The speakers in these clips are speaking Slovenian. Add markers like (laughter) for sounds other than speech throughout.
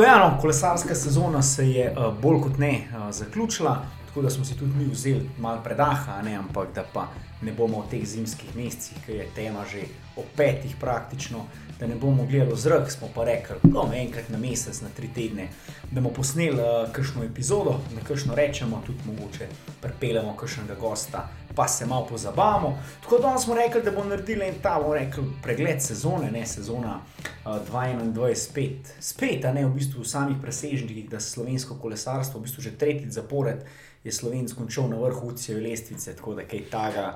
Da, ja, no, kolesarska sezona se je uh, bolj kot ne uh, zaključila, tako da smo si tudi mi vzeli malo predaha, ne, ampak da pa ne bomo v teh zimskih mesecih, ki je tema že o petih praktično, da ne bomo gledali zrak, smo pa rekli, da bomo enkrat na mesec, na tri tedne, da bomo posneli uh, kakšno epizodo, da kakšno rečemo, tudi mogoče pripeljemo kakšnega gosta, pa se malo pozabavamo. Tako da smo rekli, da bomo naredili en ta rekel, pregled sezone, ne sezona uh, 2021, spet, spet, a ne v bistvu v samih presežnikih, da slovensko kolesarstvo, v bistvu že tretjič zapored, je slovenc končal na vrhu UCV lestvice, tako da kaj taga.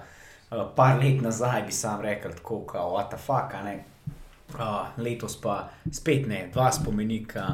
Uh, par let nazaj bi sam rekel, tako kot Atafaka, uh, letos pa spet ne, dva spomenika,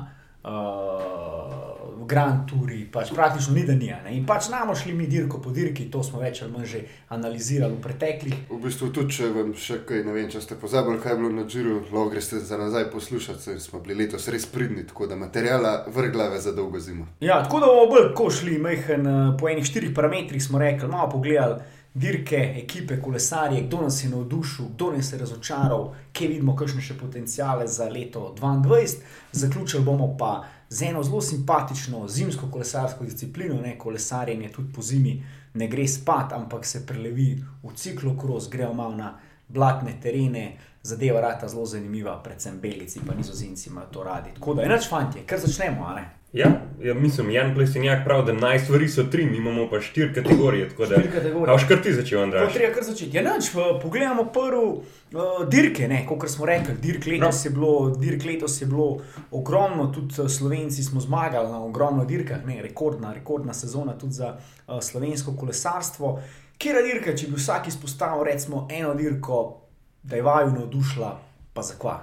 uh, Grand Touri, pač praktično ni da ni. In pač namo šli mi dirko po dirki, to smo več ali manj že analizirali v preteklih. V bistvu tudi, če vam še kaj ne vem, če ste pozabili, kaj je bilo na Džiru, lahko greste za nazaj poslušati, ker smo bili letos res pridni, tako da materijala vrglave za dolgo zimo. Ja, tako da bomo bolj ko šli, mehen, po enih štirih parametrih smo rekli, malo pogledali dirke, ekipe, kolesarje, kdo nas je navdušil, kdo nas je razočaral, kje vidimo kakšne še potencijale za leto 2022. Zaključili bomo pa z eno zelo simpatično zimsko kolesarsko disciplino, ne kolesarjenje tudi po zimi ne gre spat, ampak se prelevi v ciklo kros, grejo malo na blatne terene. Zadeva je zelo zanimiva, predvsem belici, pa nizozemci imajo to radi. Tako da, enač fanti, kar začnemo, ali ne? Ja, ja mislim, Jan Plesenjak pravi, da naj stvari so tri, mi imamo pa štiri kategorije. Štiri kategorije. Kaj škar ti začel, Andrej? Treba kar začeti. Ja, nač, pogledamo prvo uh, dirke, kot smo rekli. Dirk letos, je bilo, dirk letos je bilo ogromno, tudi eh, Slovenci smo zmagali na ogromno dirkah, ne, rekordna, rekordna sezona tudi za uh, slovensko kolesarstvo. Kjer je dirka, če bi vsak izpostavil recimo eno dirko, da je vaju navdušila, pa zakva?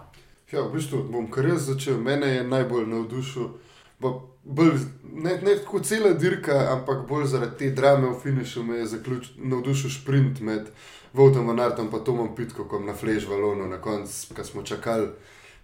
Ja, v bistvu bom kar jaz začel. Mene je najbolj navdušil bolj, ne, ne tako cela dirka, ampak bolj zaradi te drame v finišu me je navdušil sprint med Vodom in Artom in Tomom Pitkokom na Flež Valonu, na koncu, ki smo čakali.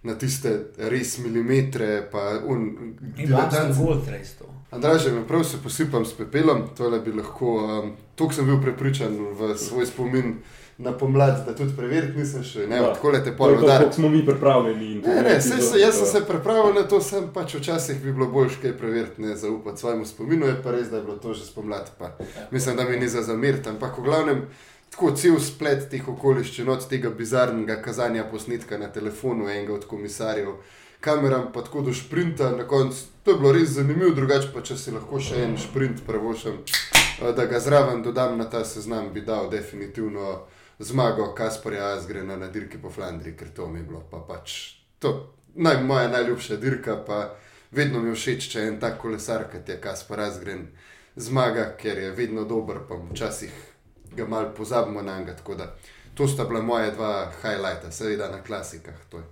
Na tiste res milimetre, pa un, da je zelo resno. Andraže, me prav se posipam s pepelom, to bi lahko, um, to sem bil prepričan v svoj spomin na pomlad, da tudi preveriti nisem še. Ne, tako le te pol vode. Tako smo mi pripravljeni. Ne, ne, se, se, jaz sem se pripravil na to, sem pač včasih bi bilo bolj kaj preveriti, ne zaupati svojemu spominu, je pa res, da je bilo to že spomlad. Pa. Mislim, da mi ni za zamiriti, ampak v glavnem. Tako cel splet teh okoliščin, od tega bizarnega kazanja posnetka na telefonu enega od komisarjev, kameram, pa tako do sprinta na koncu. To je bilo res zanimivo, drugače pa če si lahko še en sprint prevošam, da ga zraven dodam na ta seznam, bi dal definitivno zmago Kasparja Azgrena na dirki po Flandriji, ker to mi je bilo pa pač to, naj, moja najljubša dirka. Pa vedno mi je všeč, če en tak kolesar, kot je Kaspar Azgren, zmaga, ker je vedno dober, pa včasih ga mal pozabimo na njega. Tako da to sta bila moja dva highlighta, seveda na klasikah. To je.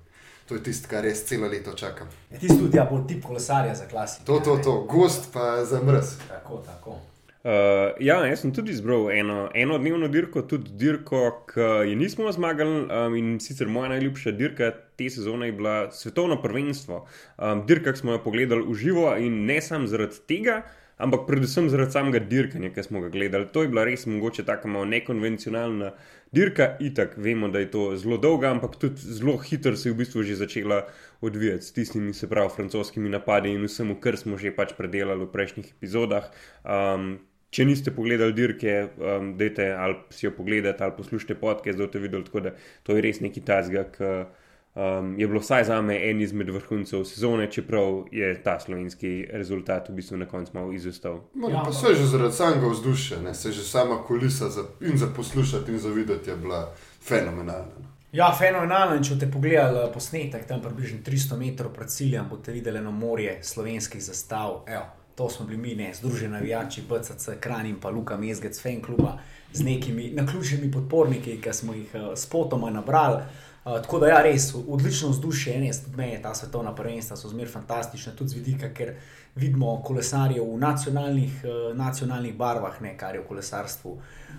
To je tisto, kar res celo leto čakam. Je tisto tudi, ja, bolj tip kolesarja za klasiko. To, to, to, gost pa za mrz. Tako, tako. Uh, ja, jaz sem tudi izbral eno, eno dnevno dirko, tudi dirko, ki je nismo zmagali. Um, in sicer moja najljubša dirka te sezone je bila svetovno prvenstvo. Um, dirka, ki smo jo pogledali v živo in ne samo zaradi tega, ampak predvsem zaradi samega dirkanja, ki smo ga gledali. To je bila res mogoče tako malo nekonvencionalna dirka. Itak vemo, da je to zelo dolga, ampak tudi zelo hitro se je v bistvu že začela odvijati s tistimi, se pravi, francoskimi napadi in vsem, kar smo že pač predelali v prejšnjih epizodah. Um, Če niste pogledali dirke, um, dajte ali si jo pogledate ali poslušajte podke, zdaj boste videli, da to je res neki tazga, ki um, je bilo vsaj za me en izmed vrhuncev sezone, čeprav je ta slovenski rezultat v bistvu na koncu malo izostal. Ja, pa se že zaradi samega vzdušja, ne? se že sama kulisa za, in za poslušati in za videti je bila fenomenalna. No. Ja, fenomenalno. Če boste pogledali posnetek tam približno 300 metrov pred ciljem, boste videli eno morje slovenskih zastav. Evo to smo bili mi, ne, združeni navijači, PCC, Kran in pa Luka Mezgec, fan kluba z nekimi naključnimi podporniki, ki smo jih uh, spotoma nabrali. Uh, tako da, ja, res odlično vzdušje, res tudi meni ta svetovna prvenstva so zmer fantastična, tudi z vidika, ker vidimo kolesarje v nacionalnih, uh, nacionalnih barvah, ne, kar je v kolesarstvu.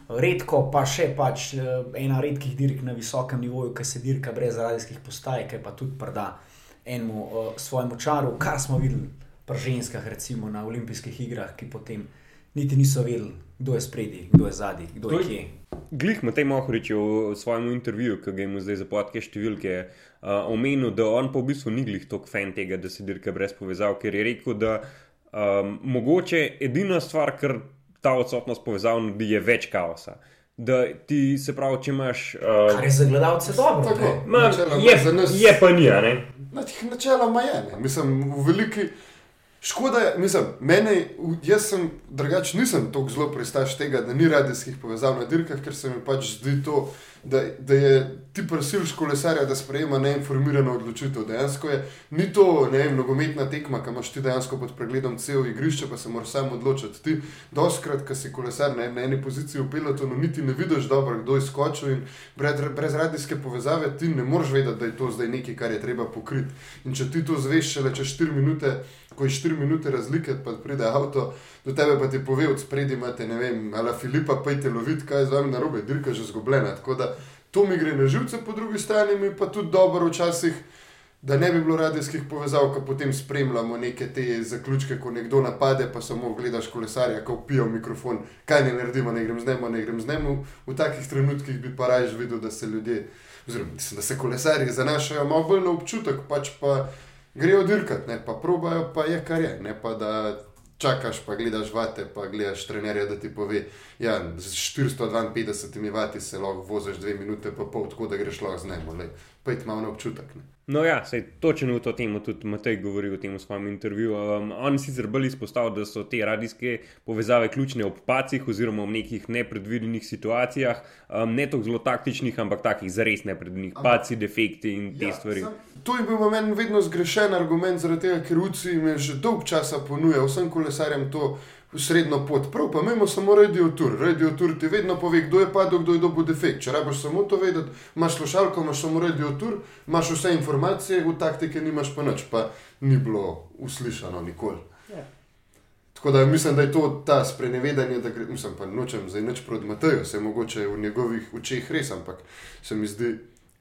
Redko pa še pač ena redkih dirk na visokem nivoju, ki se dirka brez radijskih postaj, ki pa tudi prda enemu uh, svojemu čaru, kar smo videli pri ženskah, recimo na olimpijskih igrah, ki potem niti niso vedeli, kdo je spredi, kdo je zadnji, kdo je kje. glih Matej Mohorič je v svojem intervjuju, ki ga imamo zdaj za podke številke, uh, omenil, da on pa v bistvu ni glih tok fan tega, da se dirka brez povezav, ker je rekel, da um, mogoče edina stvar, kar ta odsotnost povezav naredi, je več kaosa. Da ti se pravi, če imaš. Uh, Kar je za gledalce dobro. Tako, Ma, načeloma je, za nas- je pa ni, ne? Načeloma je, ne. mislim, v veliki. Škoda je, mislim, mene, jaz sem drugač, nisem tako zelo pristaš tega, da ni radijskih povezav na dirkah, ker se mi pač zdi to, da, da je ti prsilš kolesarja, da sprejema neinformirano odločitev. Dejansko je, ni to, vem, nogometna tekma, ki imaš ti dejansko pod pregledom cel igrišče, pa se moraš sam odločiti. Ti, doskrat, ko si kolesar ne, na eni poziciji v pelotonu, niti ne vidiš dobro, kdo je skočil in brez, brez radijske povezave ti ne moreš vedeti, da je to zdaj nekaj, kar je treba pokriti. In če ti to zveš šele čez 4 minute, ko je 4 minute razlike, pa pride avto, do tebe pa ti pove od spredi, imate, ne vem, ali Filipa, pejte lovit, kaj je z vami narobe, dirka že zgubljena. Tako da to mi gre na živce, po drugi strani mi pa tudi dobro včasih. Da ne bi bilo radijskih povezav, ko potem spremljamo neke te zaključke, ko nekdo napade, pa samo gledaš kolesarja, ko pije v mikrofon, kaj ne naredimo, ne grem z njim, ne grem z njim. V takih trenutkih bi pa raje videl, da se ljudje, oziroma da se kolesarji zanašajo malo bolj na občutek, pač pa grejo dirkat, ne pa probajo, pa je kar je, ne pa da čakaš, pa gledaš vate, pa gledaš trenerja, da ti pove, ja, z 452 vati se lahko voziš dve minute, pa pol, tako da greš lahko z njim, pojdi malo na občutek. Ne. No, ja, sej, točno v to temo tudi Matej govori v tem svojem intervjuju. Um, on sicer bolj izpostavlja, da so te radijske povezave ključne ob pacih oziroma v nekih nepredvidenih situacijah, um, ne toliko zelo taktičnih, ampak takih zares nepredvidenih, paci, defekti in te ja, stvari. Sam, to je bil meni vedno zgrešen argument, zaradi tega, ker UCI jim je že dolg časa ponujal vsem kolesarjem to srednjo pot. Prav, pa imamo samo radio tour. Radio tour ti vedno pove, kdo je padel, kdo je dobil defekt. Če rabiš samo to vedeti, imaš slušalko, imaš samo radio tour, imaš vse informacije, v taktike nimaš pa nič, pa ni bilo uslišano nikoli. Ja. Tako da mislim, da je to ta sprenevedanje, da gre, mislim, pa nočem zdaj nič proti Mateju, se mogoče v njegovih očeh res, ampak se mi zdi,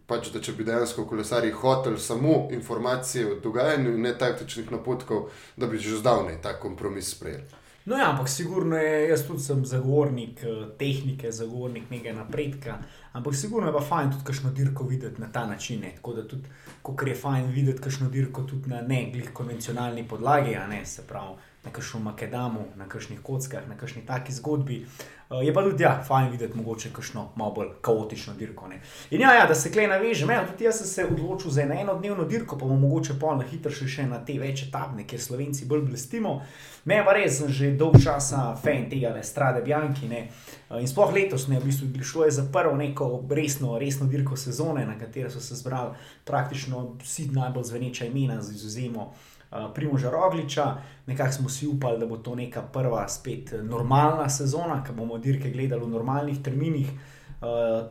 pač, da če bi dejansko kolesari hoteli samo informacije o dogajanju in ne taktičnih napotkov, da bi že zdavnaj ta kompromis sprejeli. No, ja, ampak sigurno je, jaz tudi sem zagovornik eh, tehnike, zagovornik nekega napredka. Ampak sigurno je pa fajn tudi kakšno dirko videti na ta način. Ne. Tako da tudi, kot je fajn videti kakšno dirko tudi na ne glih konvencionalni podlagi, a ne se pravi na kakšnem makedamu, na kakšnih kockah, na kakšni taki zgodbi. Uh, je pa tudi, ja, fajn videti mogoče kakšno malo bolj kaotično dirko. Ne. In ja, ja, da se klej navežem, ja, tudi jaz sem se odločil za eno enodnevno dirko, pa bomo mogoče pol na hitro še, še na te večje tabne, kjer Slovenci bolj blestimo. Me pa res sem že dolg časa fan tega, ne strade Bjanki. Ne. In sploh letos ne, v bistvu šlo je za prvo neko resno, resno dirko sezone, na katero so se zbrali praktično vsi najbolj zveneča imena, z izuzemo Primoža Rogliča. Nekako smo si upali, da bo to neka prva spet normalna sezona, ki bomo dirke gledali v normalnih terminih. Uh,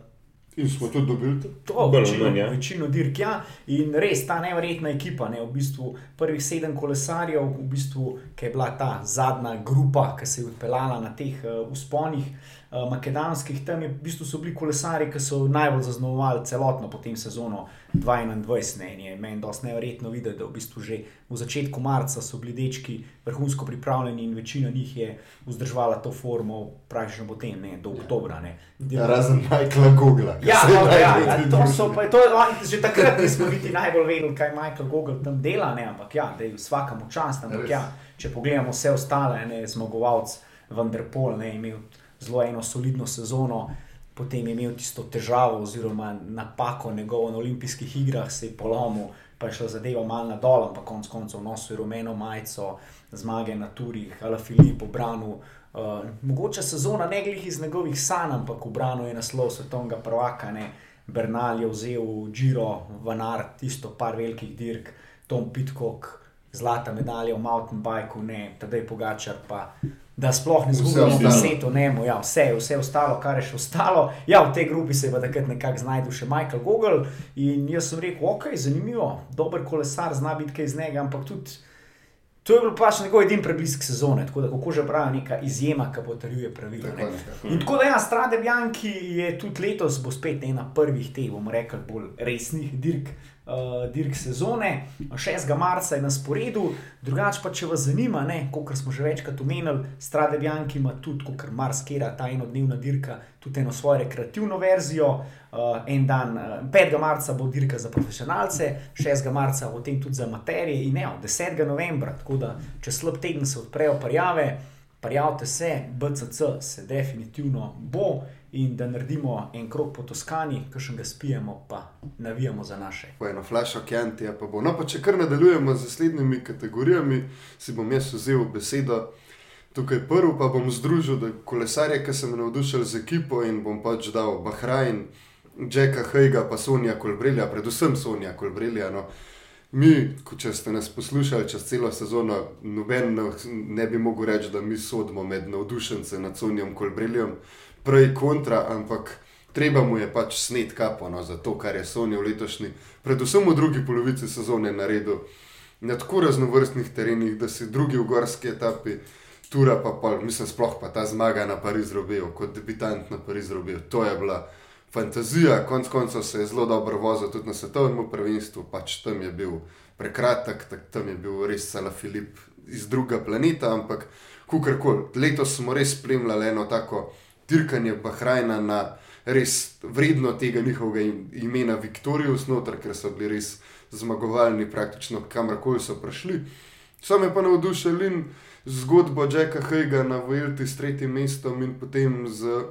In smo tudi dobili to. Ali večino, manj, ja. večino dirk, ja. In res ta nevrjetna ekipa, ne, v bistvu prvih sedem kolesarjev, v bistvu, ki je bila ta zadnja grupa, ki se je odpeljala na teh uh, usponih uh, makedonskih, tam je, v bistvu so bili kolesari, ki so najbolj zaznamovali celotno potem sezono 2021. Ne, in je meni dosti nevrjetno videti, da v bistvu že v začetku marca so bili dečki vrhunsko pripravljeni in večina njih je vzdržvala to formo praktično potem, ne, do oktobra. Ne. Ja, razen Michaela Google. Ja, dobro, ja, ja, to so pa, to, on, že takrat nismo niti najbolj vedeli, kaj Michael Google tam dela, ne, ampak ja, da je vsakemu čast. Ampak Res. ja, če pogledamo vse ostale, ne, zmagovalec Vanderpol je imel zelo eno solidno sezono, potem je imel tisto težavo oziroma napako njegovo na olimpijskih igrah, se je polomil, pa je šla zadeva malo na dol, ampak konec koncev nosil rumeno majico, zmage na turih, Ala Filip obranu. Uh, mogoče sezona ne glih iz njegovih sanj, ampak obrano je naslov svetovnega prvaka. Ne. Bernal je vzel Giro, Vanar, tisto par velikih dirk, Tom Pitcock, zlata medalja v mountain bikeu, ne, tedaj Pogačar pa. Da sploh ne zgubimo ostalo. deseto, ne, ja, vse, vse ostalo, kar je še ostalo. Ja, v tej grupi se je pa takrat nekako znašel še Michael Google in jaz sem rekel, ok, zanimivo, dober kolesar, zna biti kaj iz njega, ampak tudi to je bil pač njegov edini preblisk sezone, tako da kako že pravi, neka izjema, ki potrjuje pravila. Tako ne. tako. In tako da, ja, Strade Bjanki je tudi letos, bo spet ena prvih teh, bomo rekli, bolj resnih dirk uh, dirk sezone, 6. marca je na sporedu. Drugače pa, če vas zanima, kot smo že večkrat omenili, Strade Bianchi ima tudi, kot marsikera ta enodnevna dirka, tudi eno svojo rekreativno verzijo. Uh, en dan, uh, 5. marca bo dirka za profesionalce, 6. marca bo tem tudi za materije in ne, 10. novembra, tako da če slab teden se odprejo parjave, parjavte se, BCC se definitivno bo in da naredimo en krok po Toskani, ki še ga spijemo, pa navijamo za naše. Po eno flash okjanti, pa bo. No, pa če kar nadaljujemo z naslednjimi kategorijami, si bom jaz vzel besedo. Tukaj prvi pa bom združil kolesarje, ki sem navdušen z ekipo in bom pač dal Bahrajn, Jacka Hejga, pa Sonja Kolbrelja, predvsem Sonja Kolbrelja. No. Mi, če ste nas poslušali čez celo sezono, noben ne bi mogel reči, da mi sodimo med navdušence nad Sonjem Kolbreljem prej kontra, ampak treba mu je pač sneti kapo no, za to, kar je Sony v letošnji, predvsem v drugi polovici sezone naredil na tako raznovrstnih terenih, da si drugi v gorski etapi. Tura pa, pa, mislim, sploh pa ta zmaga na Pariz robil, kot debitant na Pariz robil. To je bila fantazija, konc koncev se je zelo dobro vozil tudi na svetovnem prvenstvu, pač tam je bil prekratek, tak, tam je bil res Sala Filip iz druga planeta, ampak kukorkoli, letos smo res spremljali eno tako dirkanje Bahrajna na res vredno tega njihovega imena Viktorijus, ker so bili res zmagovalni, praktično kamorkoli so prišli. Sam je pa navdušen in zgodbo Jacka Hejga na Vojlti s tretjim mestom in potem z,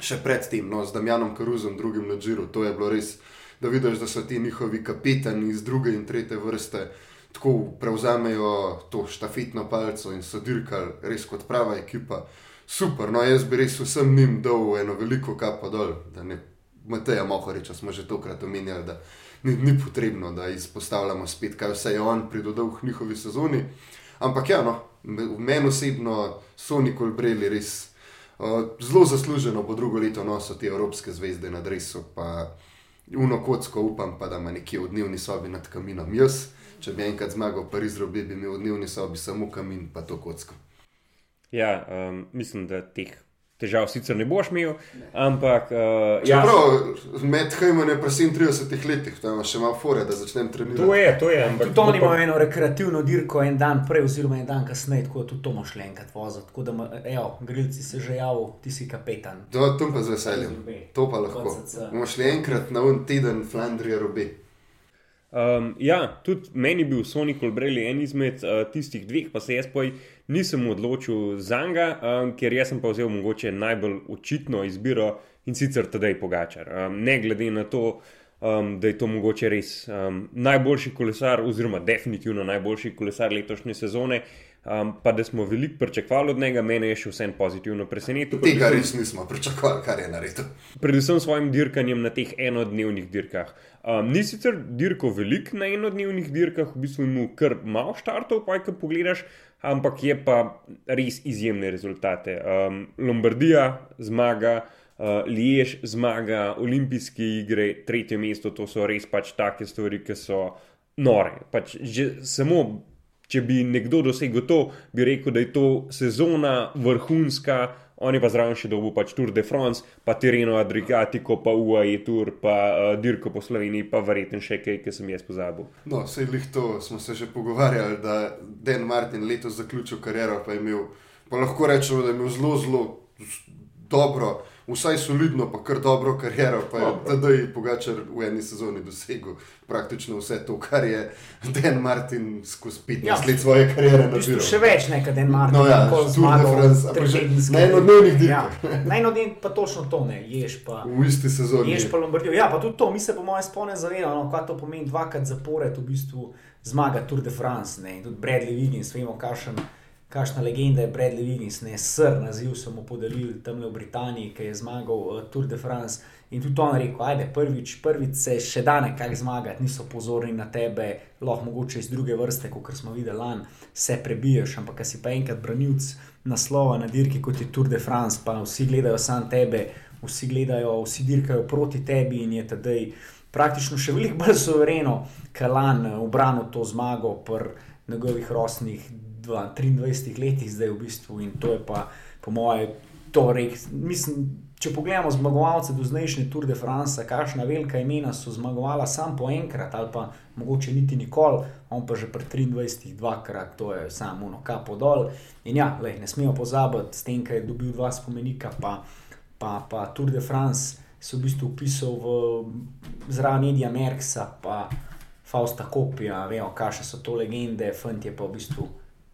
še predtem no, z Damjanom Karuzom, drugim na Džiru. To je bilo res, da vidiš, da so ti njihovi kapitani iz druge in tretje vrste. Tako prevzamejo to štafetno palco in so dirkali, res kot prava ekipa super. No, jaz bi res vsem njim dal eno veliko kapo dol, da ne Mateja Mohoriča smo že tokrat omenjali, da ni, ni potrebno, da izpostavljamo spet, kaj vse je on pridodal v njihovi sezoni. Ampak ja, no, meni osebno so nikoli breli res. Uh, zelo zasluženo bo drugo leto nosil te evropske zvezde na drevesu, pa uno kocko upam, pa da ima nekje v dnevni sobi nad kaminom. Jaz, če bi enkrat zmagal, pa res robi, bi imel v dnevni sobi samo kamin, pa to kocko. Ja, um, mislim, da teh težav sicer ne boš imel, ampak. Uh, ja, prav, med Hajmom je pa 37 letih, tam še malo fore, da začnem trenirati. To je, to je. Ampak to ima eno rekreativno dirko en dan prej, oziroma en dan kasneje, tako da tudi to moš le enkrat voziti. Tako da, evo, grilci se že javil, ti si kapetan. To, to pa z veseljem. To pa lahko. Moš le enkrat na un teden Flandrija robe. Um, ja, tudi meni je bil Sonic Colbrelli en izmed uh, tistih dveh, pa se jaz pa nisem odločil za njega, um, ker jaz sem pa vzel mogoče najbolj očitno izbiro in sicer tedaj Pogačar. Um, ne glede na to, um, da je to mogoče res um, najboljši kolesar, oziroma definitivno najboljši kolesar letošnje sezone. Um, pa da smo veliko pričakovali od njega, meni je še vsem pozitivno presenetil. Tega res nismo pričakovali, kar je naredil. Predvsem s svojim dirkanjem na teh enodnevnih dirkah. Um, ni sicer dirko velik na enodnevnih dirkah, v bistvu mu kar malo štartov, pa kaj pogledaš, ampak je pa res izjemne rezultate. Um, Lombardija zmaga. Uh, Liež zmaga, olimpijske igre, tretje mesto, to so res pač take stvari, ki so nore. Pač samo če bi nekdo dosegel to, bi rekel, da je to sezona vrhunska, oni pa zraven še dobu pač Tour de France, pa Tireno Adriatico, pa UAE Tour, pa uh, Dirko po Sloveniji, pa verjetno še kaj, ki sem jaz pozabil. No, vse jih to smo se že pogovarjali, da Dan Martin letos zaključil kariero, pa je imel, pa lahko rečemo, da je imel zelo, zelo dobro vsaj solidno, pa kar dobro kariero, pa je tedaj Pogačar v eni sezoni dosegel praktično vse to, kar je Dan Martin skozi 15 ja, let svoje kariere naredil. Še več nekaj Dan Martin, no, ja, kot zmagal na enodnevnih dirkah. Ja, na enodnevnih pa točno to ne, ješ pa. V isti sezoni. Ješ pa Lombardijo. Ja, pa tudi to, mi se po mojem spone zavedamo, no, kaj to pomeni dvakrat zapored v bistvu zmaga Tour de France, ne, in tudi Bradley Wiggins, vemo, kakšen kakšna legenda je Bradley Wiggins, ne sr, naziv so mu podelili tam v Britaniji, ki je zmagal uh, Tour de France. In tudi on rekel, ajde, prvič, prvič se še da nekaj zmagati, niso pozorni na tebe, lahko mogoče iz druge vrste, kot smo videli lani, se prebiješ, ampak si pa enkrat branilc naslova na dirki kot je Tour de France, pa vsi gledajo samo tebe, vsi gledajo, vsi dirkajo proti tebi in je tedaj praktično še veliko bolj sovereno, kalan obranil to zmago pri njegovih rosnih 23 letih, zdaj v bistvu in to je pa, po mojem, to. Mislim, če pogledamo zmagovalce do zdajšnje Tour de France, kakšna velika imena so zmagovala samo po enkrat, ali pa mogoče niti nikoli, on pa že pri 23, dvakrat, to je samo ono kapo dol. In ja, lej, ne smemo pozabiti, s tem, kaj je dobil dva spomenika, pa, pa, pa Tour de France se v bistvu upisal v zraven Edija Merksa, pa Fausta Kopija, vemo, kakšne so to legende, fant je pa v bistvu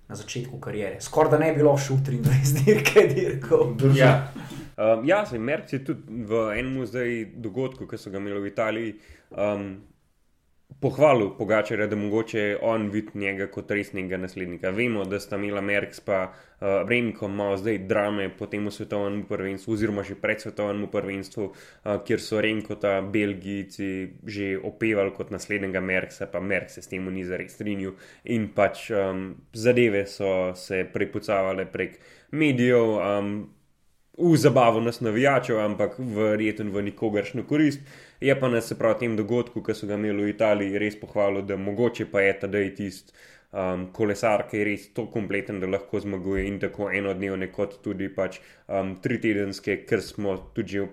na začetku karijere. Skoraj da ne bi bilo še v 23 dirke, dirkov. Ja. Um, ja, se Merc je tudi v enem zdaj dogodku, ki so ga imeli v Italiji, um, pohvalil Pogačarja, da mogoče on vidi njega kot resnega naslednika. Vemo, da sta imela Merks pa uh, Remko malo zdaj drame po tem svetovnem prvenstvu, oziroma že pred svetovnem prvenstvu, uh, kjer so Remko ta Belgijci že opevali kot naslednjega Merksa, pa Merks se s tem ni zares strinjal in pač um, zadeve so se prepucavale prek medijev. Um, V zabavo nas navijačev, ampak verjetno v nikogaršno korist. Je pa na se pravi tem dogodku, ki so ga imeli v Italiji, res pohvalil, da mogoče pa je ta da je tisti um, kolesar, ki je res tako kompleten, da lahko zmaguje in tako enodnevne, kot tudi pač um, tri tedenske, ker smo tudi že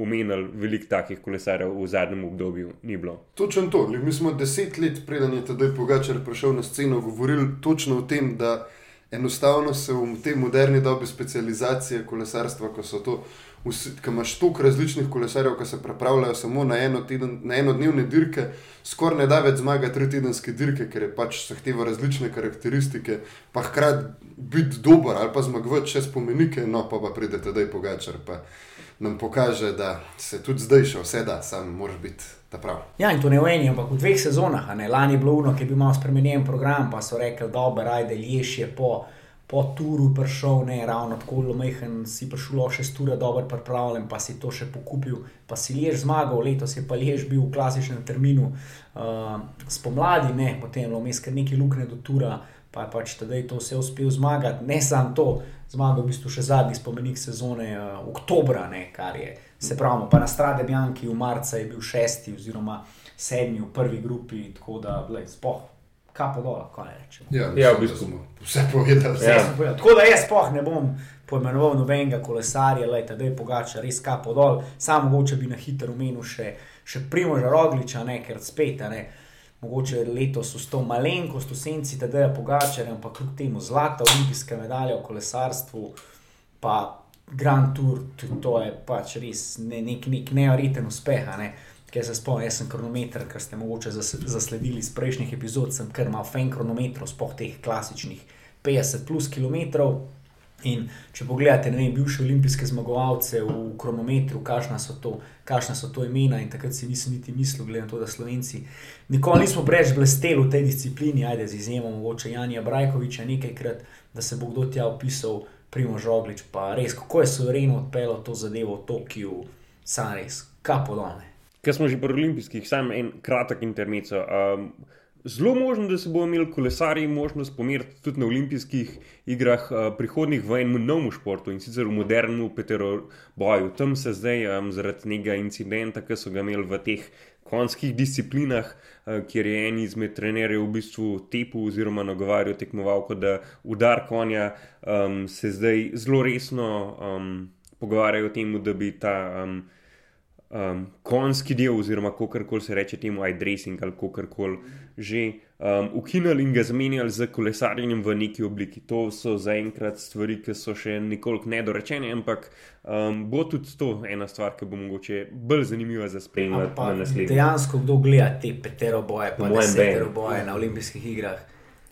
omenili, veliko takih kolesarjev v zadnjem obdobju ni bilo. Točno to. Mi smo deset let, preden je tedaj Pogačar prišel na sceno, govorili točno o tem, da enostavno se v tej moderni dobi specializacije kolesarstva, ko so to ki imaš toliko različnih kolesarjev, ki se pripravljajo samo na, eno teden, na enodnevne dirke, skoraj ne da več zmaga tri tedenske dirke, ker je pač zahteva različne karakteristike, pa hkrati biti dober ali pa zmagovati še spomenike, no pa pa pride tedaj pogačar. Pa nam pokaže, da se tudi zdaj še vse da, sam moraš biti. Ja, in to ne v eni, ampak v dveh sezonah. Lani je bilo uno, ki je bil malo spremenjen program, pa so rekli, da je dobro, ajde, lješ je po po turu prišel, ne ravno tako lomehen, si prišel še stura, dobro pripravljen, pa si to še pokupil, pa si lež zmagal, letos je pa lež bil v klasičnem terminu uh, spomladi, ne, potem je vmes kar nekaj lukne do tura, pa je pač tedaj to vse uspel zmagati, ne samo to, zmagal v bistvu še zadnji spomenik sezone, uh, oktobra, ne, kar je, se pravi, pa na strade Bjanki v marca je bil šesti oziroma sedmi v prvi grupi, tako da, spoh kapo dol, kaj rečemo. Ja, ja, v bistvu smo vse povedali. Vse ja. povedal. Tako da jaz spoh ne bom pojmenoval nobenega kolesarja, lejte, da je pogača res kapo dol, samo mogoče bi na hitro umenil še, še Primoža Rogliča, ne, ker spet, ne. Mogoče letos so to malenkost v senci, da je pogačar, ampak kljub temu zlata olimpijska medalja v kolesarstvu, pa Grand Tour, to je pač res ne, nek, nek neoriten uspeh. Ne. Ker se spomnim, jaz sem kronometer, kar ste mogoče zasledili iz prejšnjih epizod, sem kar imel fajn kronometrov, spoh teh klasičnih 50 plus km. In če pogledate, ne vem, bivše olimpijske zmagovalce v kronometru, kakšna so, so to imena, in takrat si nisem niti mislil, glede na to, da Slovenci nikoli nismo preveč blesteli v tej disciplini, ajde z izjemo mogoče Janja Brajkoviča nekajkrat, da se bo kdo tja opisal, Primo Žoglič, pa res, kako je suvereno odpeljal to zadevo v Tokiu, sam res, kapo dolne. Ker smo že pri olimpijskih, samo en kratek intermezzo. Um, zelo možno, da se bomo imeli kolesarji možnost pomeriti tudi na olimpijskih igrah uh, prihodnih v enem novem športu in sicer v modernem peteroboju. Tam se zdaj um, zaradi nekega incidenta, ki so ga imeli v teh konjskih disciplinah, uh, kjer je en izmed trenerjev v bistvu tepu oziroma nagovarjal tekmovalko, da udar konja um, se zdaj zelo resno um, pogovarjajo o tem, da bi ta. Um, um, konjski del, oziroma kako koli se reče temu, iDressing ali kako koli že um, ukinili in ga zamenjali z kolesarjenjem v neki obliki. To so zaenkrat stvari, ki so še nekoliko nedorečene, ampak um, bo tudi to ena stvar, ki bo mogoče bolj zanimiva za spremljati na naslednjem. Dejansko, kdo gleda te peteroboje, pa ne peteroboje na olimpijskih igrah.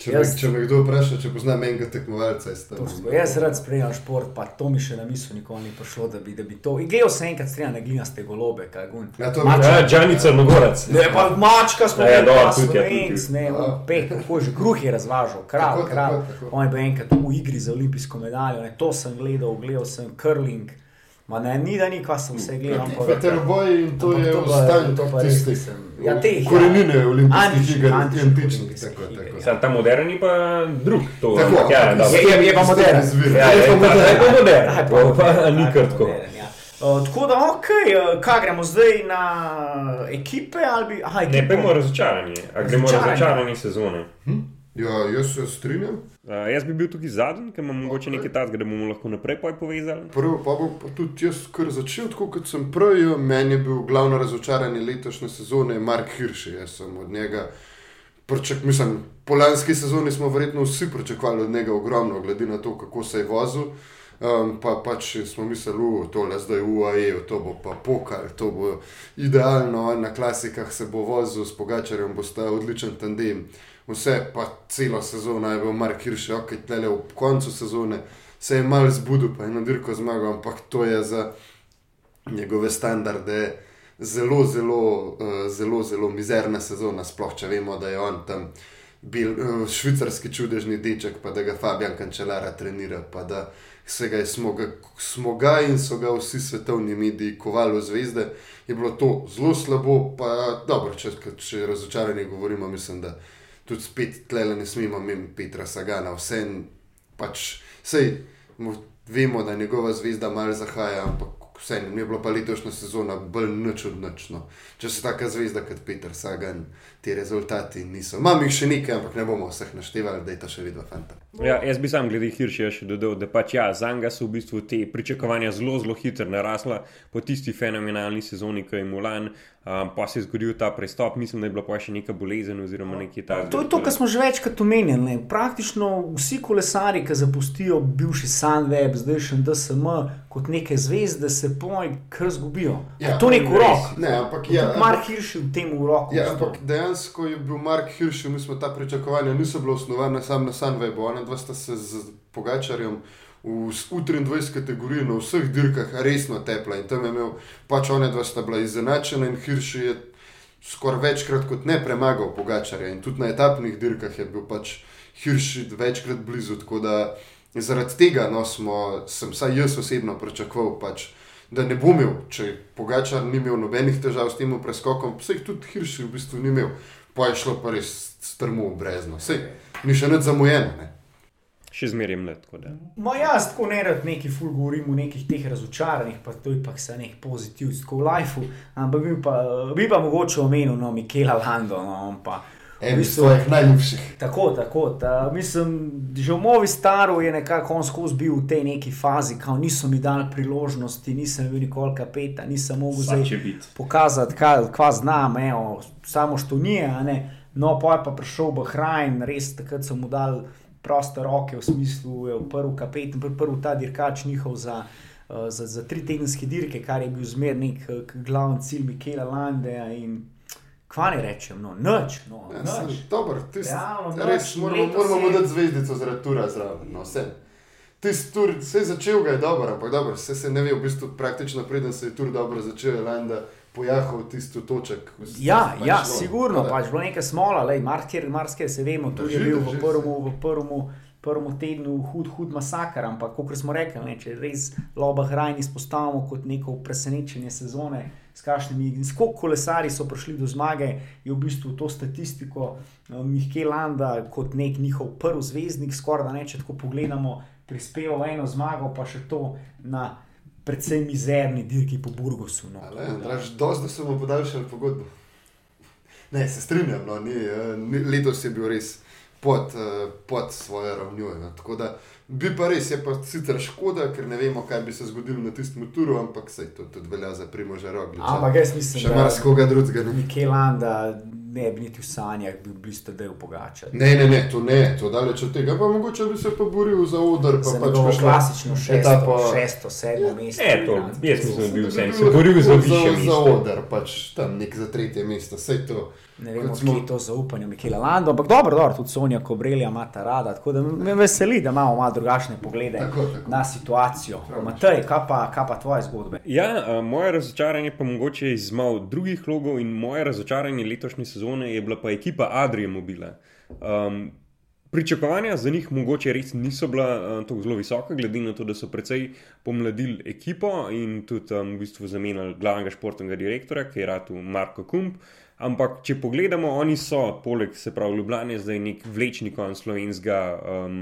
Če, jaz, me, če me kdo vpraša, če poznam enega tekmovalca, jaz tam. Jaz rad spremljam šport, pa to mi še na misli nikoli ni prišlo, da bi, da bi to. Gledal sem enkrat strinjam na glinaste golobe, kaj gun. Ja, to je mačka. Ja, Džanica Nogorac. Ne, pa mačka smo ja, imeli, pa slovenc, ne, pek, kako že kruh je razvažal, kralj, kralj. On je bil enkrat v igri za olimpijsko medaljo, ne, to sem gledal, gledal sem curling. Ma ne, ni da ni, kaj sem vse gledal. Veteroboj in to je ostalo, to pa res nisem. Ja, teh. Korenine ja. olimpijskih iger, antičnih. Sam ta moderni pa drug. To, tako, ja, ja, je, je, je pa modern. Ja, je pa modern. Je pa modern. Je pa. Ni krtko. Uh, tako da, ok, uh, kaj gremo zdaj na ekipe? Bi, aha, ne, gremo razočaranje. A gremo razočaranje sezone. Hm? Ja, jaz se strinjam. Uh, jaz bi bil tukaj zadnji, ker imam mogoče nekaj takega, da bomo lahko naprej povezali. Prvo pa bom pa tudi jaz kar začel, tako kot sem prej. Meni je bil glavno razočaranje letošnje sezone Mark Hirsch. Jaz sem od njega, pričak, mislim, po lanski sezoni smo verjetno vsi pričakovali od njega ogromno, glede na to, kako se je vozil. Um, pa pač smo mislili, da je zdaj UAE, to bo pa pokal, to bo idealno, na klasikah se bo vozil s Pogačarjem, bo sta odličen tandem vse, pa celo sezono je bil Mark Hirsch, ok, tle v koncu sezone se je mal zbudil, pa je na dirko zmagal, ampak to je za njegove standarde zelo, zelo, uh, zelo, zelo mizerna sezona, sploh če vemo, da je on tam bil uh, švicarski čudežni deček, pa da ga Fabian Kančelara trenira, pa da se ga je smoga, smoga in so ga vsi svetovni mediji kovali v zvezde. Je bilo to zelo slabo, pa dobro, če, če razočarani govorimo, mislim, da tudi spet tle ne smemo imeti Petra Sagana, vse en pač, sej, vemo, da njegova zvezda malo zahaja, ampak vse en, mi je bila pa letošnja sezona bolj noč od nočno. Če se taka zvezda kot Peter Sagan, ti rezultati niso. Imam jih še nekaj, ampak ne bomo vseh naštevali, da je to še vedno fanta. Ja, jaz bi sam glede Hirša še dodal, da pač ja, za njega so v bistvu te pričakovanja zelo, zelo hitro narasla po tisti fenomenalni sezoni, ki je Mulan. Um, pa se je zgodil ta prestop, mislim, da je bila pa še neka bolezen oziroma nekaj takega. To je to, kar smo že večkrat omenjali. Praktično vsi kolesari, ki zapustijo bivši Sunweb, zdaj še DSM, kot neke zvezde, se poj, kar zgubijo. Ja, to je nek urok. Ne, ampak ja, Mark Hirsch v tem uroku. Ja, ampak dejansko je bil Mark Hirsch, mi smo ta pričakovanja, niso bila osnovana samo na Sunwebu, ona dva sta se z Pogačarjem v 23 kategoriji na vseh dirkah resno tepla in tam je imel, pač one dva sta bila izenačena in Hirš je skoraj večkrat kot ne premagal Pogačarja in tudi na etapnih dirkah je bil pač Hirš večkrat blizu, tako da zaradi tega no, smo, sem vsaj jaz osebno pričakoval pač. Da ne bo imel, če Pogačar ni imel nobenih težav s tem preskokom, vse jih tudi Hirš v bistvu ni imel, pa je šlo pa res strmo v brezno. Sej, ni še nič zamujeno. Ne? še zmeraj mlad. Ma jaz tako ne rad neki ful govorim o nekih teh razočaranih, pa to je pa vse nek pozitiv, tako v lifeu, ampak bi pa, bi pa mogoče omenil, no, Mikela Lando, no, pa. En iz svojih najljubših. Tako, tako. Ta, mislim, že v movi staru je nekako on skozi bil v tej neki fazi, ko niso mi dali priložnosti, nisem bil nikoli kapeta, nisem mogel zdaj pokazati, kaj, kaj znam, evo, samo što nije, no, pa je pa prišel Bahrajn, res takrat so mu dali proste roke, v smislu, da je prvi kapet in prvi ta dirkač njihov za, uh, za, za tri tedenske dirke, kar je bil zmernik, uh, glavni cilj Mikela Landeja. Kva ne rečem, no, noč. No, ja, dobro, ti si res, moramo, moramo dati zvezdico zaradi tura zraven. No, Tisti tur, vse začel ga je dobro, ampak dobro, vse se ne ve, v bistvu praktično preden se je tur dobro začel, Landa pojahal tisto toček. Ja, pač ja sigurno, pač bilo nekaj smola, marsikaj se vemo, tudi je bil v prvem. Prvemu tednu hud, hud masakr, ampak kot smo rekli, ne, če res Loba Hrajn izpostavimo kot neko presenečenje sezone, s kakšnimi in skok kolesari so prišli do zmage, je v bistvu to statistiko uh, Mihkel Landa kot nek njihov prvi zvezdnik, skoraj da ne, če tako pogledamo, prispeval eno zmago, pa še to na predvsem mizerni dirki po Burgosu. No. Dosti so mu podaljšali pogodbo. Ne, se strinjam, no, ni, eh, ni, letos je bil res pod, eh, pod svojo ravnjo. No. Tako da bi pa res, je pa sicer škoda, ker ne vemo, kaj bi se zgodilo na tistem turu, ampak se to tudi velja za primožje rogle. Ampak jaz mislim, da še marsikoga drugega. Mikelanda ne bi niti v sanjah bil blizu, da je upogačal. Ne, ne, ne, to ne, to daleč od tega. Pa mogoče bi se pa boril za odr. Pa pač pač klasično šesto, etapa, šesto sedmo mesto. E, to, jaz mislim, da bi bil vsem se boril za, za, za odr, pač tam nek za tretje mesto. Sej to. Ne vem, smo... kje je to zaupanje Mikela Landa, ampak dobro, dobro, tudi Sonja Kobrelja ima ta rada. Tako da me veseli, da imamo malo drugačne poglede tako, tako. na situacijo. Matej, kaj pa, kaj pa tvoje zgodbe? Ja, uh, moje razočaranje pa mogoče iz malo drugih logov in moje razočaranje letošnje sezone je bila pa ekipa Adrije Mobile. Um, Pričakovanja za njih mogoče res niso bila uh, tako zelo visoka, glede na to, da so precej pomladili ekipo in tudi um, v bistvu zamenjali glavnega športnega direktorja, ki je rad Marko Kump. Ampak, če pogledamo, oni so, poleg se pravi Ljubljana, zdaj nek vlečni konc slovenskega um,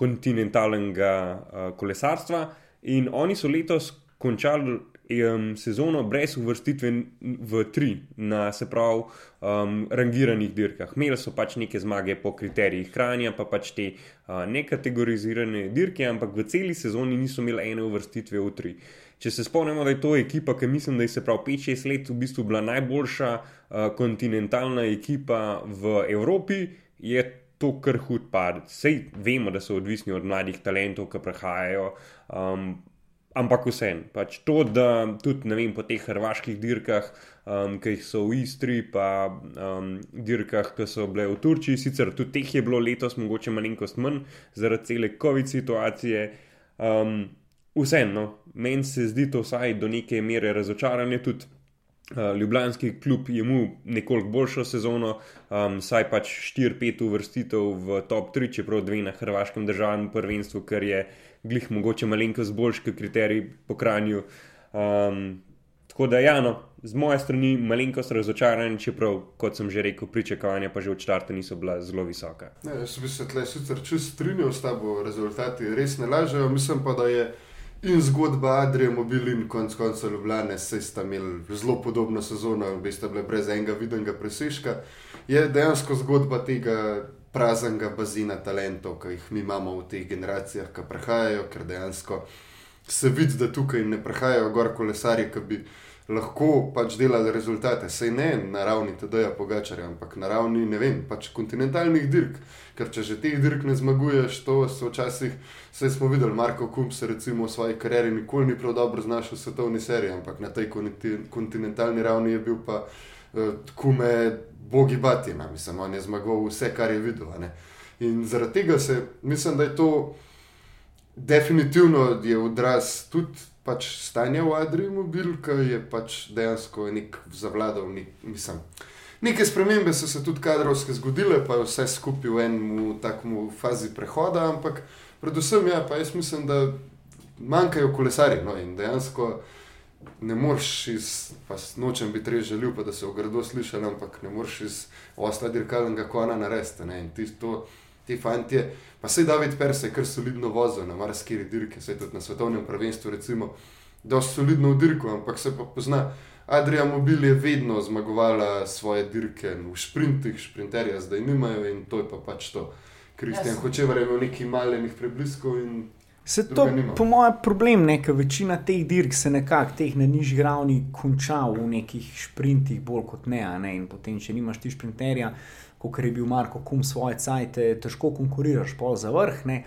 kontinentalnega uh, kolesarstva. In oni so letos končali um, sezono brez uvrstitve v tri, na se pravi, um, rangiranih dirkah. Imeli so pač neke zmage po kriterijih hranja, pa pač te uh, nekategorizirane dirke, ampak v celi sezoni niso imeli ene uvrstitve v tri. Če se spomnimo, da je to ekipa, ki mislim, da je se prav 5-6 let v bistvu bila najboljša uh, kontinentalna ekipa v Evropi, je to kar hud pad. Sej vemo, da so odvisni od mladih talentov, ki prihajajo. Um, ampak vseeno, pač to, da tudi vem, po teh hrvaških dirkah, um, ki so v Istri, pa um, dirkah, ki so bile v Turčiji, sicer tudi teh je bilo letos mogoče malenkost manj zaradi cele COVID situacije. Um, vseeno, no, meni se zdi to vsaj do neke mere razočaranje tudi. Uh, Ljubljanski klub je imel nekoliko boljšo sezono, um, saj pač 4-5 uvrstitev v top 3, čeprav dve na hrvaškem državnem prvenstvu, kar je glih mogoče malenkost boljši kriterij po kranju. Um, tako da, ja, no, z moje strani malenkost razočaran, čeprav, kot sem že rekel, pričakovanja pa že od začetka niso bila zelo visoka. Ne, jaz bi se tle sicer čist strinjal s tabo, rezultati res ne lažejo, mislim pa, da je. In zgodba Adrija Mobil in konec koncev Ljubljana, saj sta imeli zelo podobno sezono, v bistvu bile brez enega vidnega presežka, je dejansko zgodba tega praznega bazina talentov, ki jih mi imamo v teh generacijah, ki prihajajo, ker dejansko se vidi, da tukaj ne prihajajo gor kolesari, ki bi lahko pač delali rezultate. Sej ne na ravni TD-ja Pogačarja, ampak na ravni, ne vem, pač kontinentalnih dirk. Ker če že teh dirk ne zmaguješ, to so včasih, vse smo videli, Marko Kump se recimo v svoji karieri nikoli ni prav dobro znašel v svetovni seriji, ampak na tej kontinentalni ravni je bil pa uh, kume bogi batina, mislim, on je zmagal vse, kar je videl. In zaradi tega se, mislim, da je to definitivno je odraz tudi pač stanja v Adriju mobil, ki je pač dejansko nek zavladal, nek, mislim. Neke spremembe so se tudi kadrovske zgodile, pa je vse skupaj v enem takmu fazi prehoda, ampak predvsem ja, pa jaz mislim, da manjkajo kolesari. No, in dejansko ne moreš iz, pa nočem biti res želil, pa da se ogrado slišal, ampak ne moreš iz osla dirkalnega kona narediti. In ti, to, ti fanti, pa se David Perse, kar solidno vozijo na marsikiri dirke, se tudi na svetovnem prvenstvu, recimo, da so solidno v dirku, ampak se pa pozna. Adrija Mobil je vedno zmagovala svoje dirke v sprintih, sprinterja zdaj nimajo in to je pa pač to. Kristjan yes. hoče verjeti v neki malenih prebliskov in Se to, po mojem, problem, ker večina teh dirk se nekako teh na nižji ravni konča v nekih sprintih, bolj kot ne. ne? In potem, če nimaš ti sprinterja, kot je bil Marko Kum svoje cajte, težko konkuriraš pol za vrh. Ne?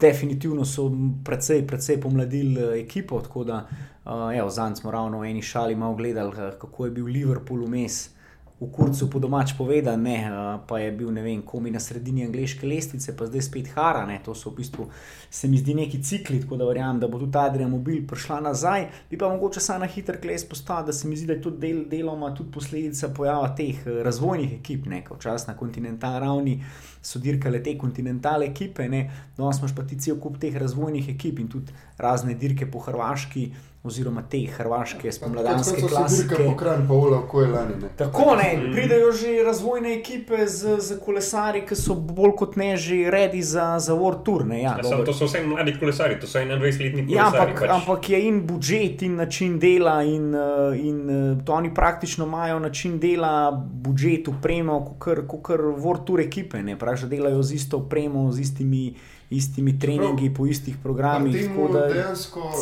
Definitivno so precej, precej pomladili eh, ekipo, tako da, uh, evo, zanj smo ravno v eni šali malo gledali, eh, kako je bil Liverpool vmes v kurcu po domač povedal, ne, pa je bil ne vem, komi na sredini angliške lestvice, pa zdaj spet Hara. Ne, to so v bistvu, se mi zdi, neki cikli, tako da verjamem, da bo tudi Adrian Mobil prišla nazaj. Bi pa mogoče samo na hiter kles postavil, da se mi zdi, da je to del, deloma tudi posledica pojava teh eh, razvojnih ekip, nekaj čas na kontinentalni ravni. So dirkale te kontinentalne ekipe, no, smo pa ti cel kup teh razvojnih ekip in tudi razne dirke po Hrvaški, oziroma te hrvaške spomladanske klasike. Pokran, pa ula, lani, ne. Tako ne, mm. pridejo že razvojne ekipe z, z kolesari, ki so bolj kot ne že redi za, za World Tour. Ne, ja, ja, to so vse mladi kolesari, to so 21-letni kolesari. Ja, ampak, pač. ampak je in budžet in način dela in, eh, in eh, to oni praktično imajo način dela, budžet, upremo, kot kar World Tour ekipe, ne, pravi, že delajo z isto upremo, z istimi istimi treningi, po istih programih.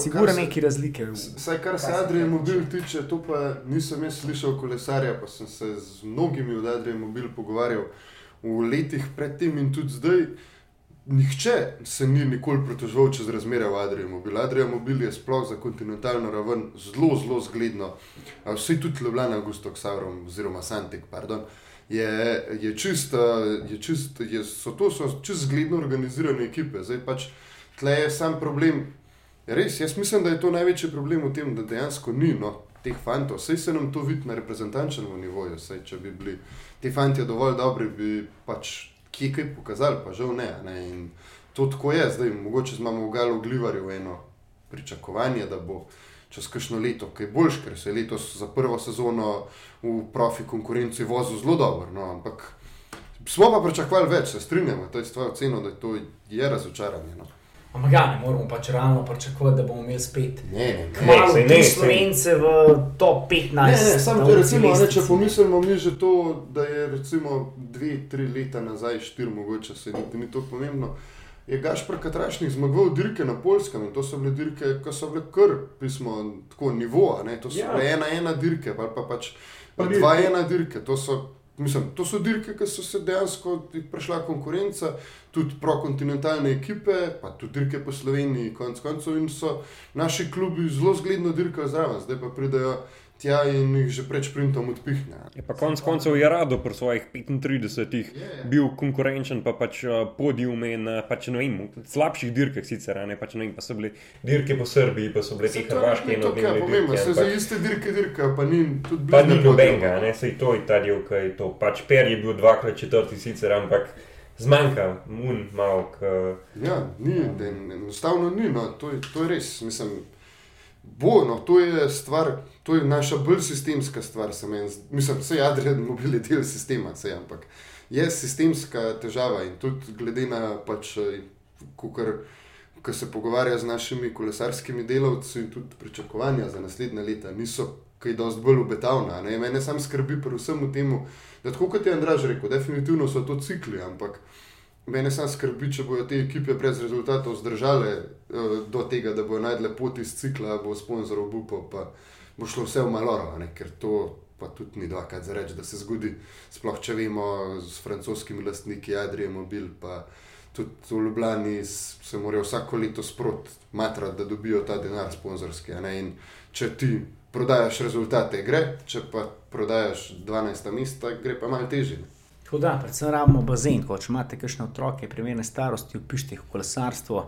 Sigurno neki razlike. Saj, kar se Adrija Mobil tiče, to pa nisem jaz slišal kolesarja, pa sem se z mnogimi od Adrija Mobil pogovarjal v letih predtem in tudi zdaj. Nihče se ni nikoli pritoževal čez razmere v Adriju Mobil. Adrija Mobil je sploh za kontinentalno raven zelo, zelo zgledno. Vsi tudi Ljubljana, Augusto Ksavrom oziroma Santik, pardon. Uh, je, je čist, je čist, je, so to so čist zgledno organizirane ekipe. Zdaj pač tle je sam problem. Res, jaz mislim, da je to največji problem v tem, da dejansko ni no, teh fantov. Vse se nam to vidi na reprezentančnem nivoju. Sej, če bi bili ti fanti dovolj dobri, bi pač kje kaj pokazali, pa žal ne. ne. In to tako je, zdaj mogoče imamo v Galu Glivarju eno pričakovanje, da bo čez kakšno leto, ki je boljš, ker se je letos za prvo sezono v profi konkurenci vozil zelo dobro. No, ampak smo pa pričakovali več, se strinjamo, to je stvar oceno, da to je razočaranje. No. Ampak ja, ne moramo pač realno pričakovati, da bomo imeli spet nekaj ljudi, slovence v top 15. Ne, ne, samo če recimo, ne, če pomislimo mi že to, da je recimo dve, tri leta nazaj, štiri mogoče, se niti ni to pomembno. Je Gašpr Katrašnik zmagoval dirke na Polskem in to so bile dirke, ki so bile kar, pismo, tako nivo, ne, to so ja. bile ena, ena dirke, pa, pa pač pa dva, ena dirke, to so Mislim, to so dirke, ki so se dejansko prešla konkurenca, tudi prokontinentalne ekipe, pa tudi dirke po Sloveniji, konec koncev, in so naši klubi zelo zgledno dirkajo zraven, zdaj pa pridejo tja in jih že pred sprintom odpihne. Je pa konec koncev je rado pri svojih 35-ih yeah. bil konkurenčen, pa pač uh, podijume na pač, vem, slabših dirkah sicer, ne pač ne vem, pa so bile dirke po Srbiji, pa so bile te hrvaške in. To je pomembno, se za iste dirke dirka, pa ni tudi blizu. Pa ni nobenega, ne, sej to je ta del, kaj je to. Pač Per je bil dvakrat četrti sicer, ampak zmanjka, mun malo. K... Ja, ni, enostavno ni, no, to je, to je res, mislim. Bo, no, to je stvar, to je naša bolj sistemska stvar. Mislim, da je Adrian (laughs) mobil del sistema, sej, ampak je sistemska težava in tudi glede na pač, ko se pogovarja z našimi kolesarskimi delavci in tudi pričakovanja za naslednje leta niso kaj dosti bolj obetavna. Ne? Mene sam skrbi predvsem v tem, da tako kot je Andraž rekel, definitivno so to cikli, ampak Mene samo skrbi, če bodo te ekipe brez rezultatov zdržale uh, do tega, da bodo najdle pot iz cikla, bo sponzor obupal, pa bo šlo vse v maloro, ne? ker to pa tudi ni dvakrat za reči, da se zgodi. Sploh če vemo s francoskimi lastniki, Adrije Mobil, pa tudi v Ljubljani se morajo vsako leto sprot matrati, da dobijo ta denar sponzorski. In če ti prodajaš rezultate, gre, če pa prodajaš 12 mesta, gre pa malo težje. Tako da, predvsem rabimo bazen. Ko imate kakšne otroke, primerne starosti, upišite jih v kolesarstvo,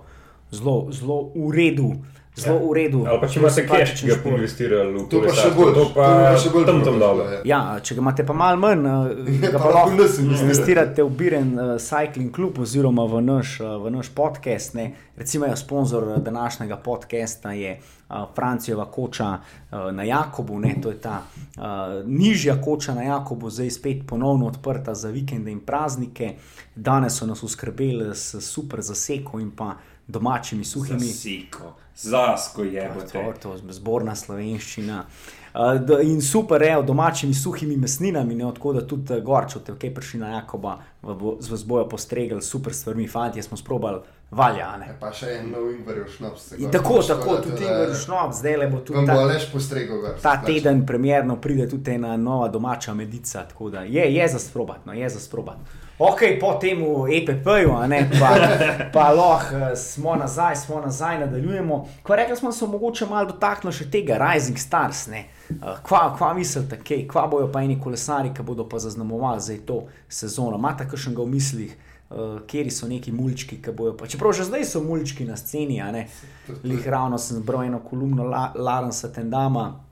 zelo, zelo v redu. Zelo v redu. Ali pa če imate cash, ki ga investirali v to, pa še bolj, to pa še bolj tam tam dol. Ja, če ga imate pa malo manj, eh, (laughs) ga pa lahko investirate v Biren uh, Cycling Club oziroma v naš, uh, v naš podcast. Ne. Recimo, sponzor današnjega podcasta je uh, Francijeva koča uh, na Jakobu, ne. to je ta uh, nižja koča na Jakobu, zdaj spet ponovno odprta za vikende in praznike. Danes so nas uskrbeli s super zaseko in pa domačimi suhimi. Zaseko. Zasko je je zborna slovenščina. Uh, in super je, domačimi suhimi mesninami, ne odkud da tudi uh, gorčo, te kaj prišli na Jakoba, z bojo postregli, super stvarmi, fanti, smo sprobali valja. E pa še en nov ingver šnops. Tako, tako, tudi ingver šnops, zdaj le bo tudi. Ta, bo postregel, ta teden premjerno pride tudi ena nova domača medica, tako da je, je za sprobati, no, je za sprobati. Ok, po tem EPP-ju, pa, pa lahko eh, smo nazaj, smo nazaj, nadaljujemo. Ko rekli smo, se mogoče malo dotaknili še tega Rising Stars. Uh, kva, kva mislite, kaj, kva bojo pa eni kolesari, ki bodo pa zaznamovali za to sezono? Imate še nekaj v mislih, uh, kje so neki mulčki, ki bojo pa. Čeprav že zdaj so mulčki na sceni, lih ravno sem zbral eno kolumno Larensa Tendama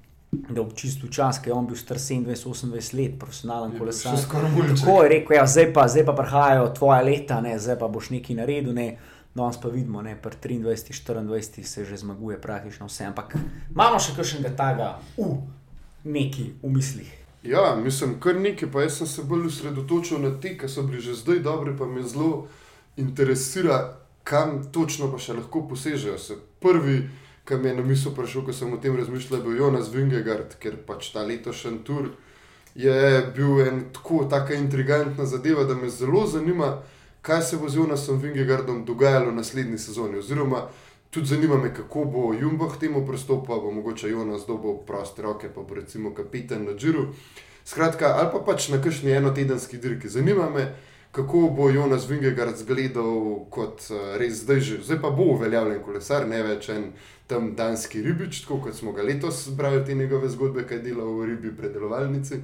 da je čisto čas, ki je on bil star 27-28 let, profesionalen kolesar. Tako je rekel, ja, zdaj, pa, zdaj pa prihajajo tvoje leta, ne, zdaj pa boš nekaj naredil. Ne. Danes pa vidimo, da pri 23-24 se že zmaguje praktično vse. Ampak imamo še kakšnega taga v neki v mislih. Ja, mislim, kar nekaj, pa jaz sem se bolj osredotočil na te, ki so bili že zdaj dobri, pa me zelo interesira, kam točno pa še lahko posežejo. Se prvi, ki mi je na misel prišel, ko sem o tem razmišljal, je bil Jonas Vingegard, ker pač ta letošnji tur je bil en tako, tako intrigantna zadeva, da me zelo zanima, kaj se bo z Jonasom Vingegardom dogajalo v naslednji sezoni. Oziroma, tudi zanima me, kako bo Jumbo k temu pristopil, bo mogoče Jonas dobil proste roke, pa bo recimo kapitan na Džiru. Skratka, ali pa pač na kakšni enotedenski dirki. Zanima me, kako bo Jonas Vingegard zgledal kot uh, res zdaj že. Zdaj pa bo uveljavljen kolesar, ne več en tam danski ribič, tako kot smo ga letos brali te njegove zgodbe, kaj dela v ribi predelovalnici.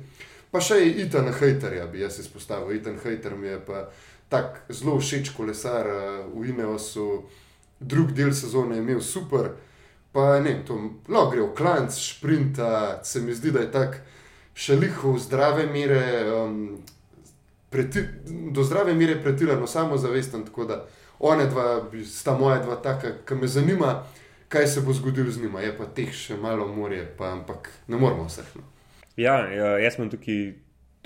Pa še je Itan Hajterja, bi jaz izpostavil. Itan Hajter mi je pa tak zelo všeč kolesar v Ineosu, drug del sezone je imel super. Pa ne, to lahko gre v klanc, šprinta, se mi zdi, da je tak še liho v zdrave mere, um, preti, do zdrave mere pretirano samozavesten, tako da one dva, sta moja dva taka, ki me zanima kaj se bo zgodilo z njima. Je pa teh še malo morje, pa, ampak ne moramo vseh. No. Ja, ja, jaz sem tukaj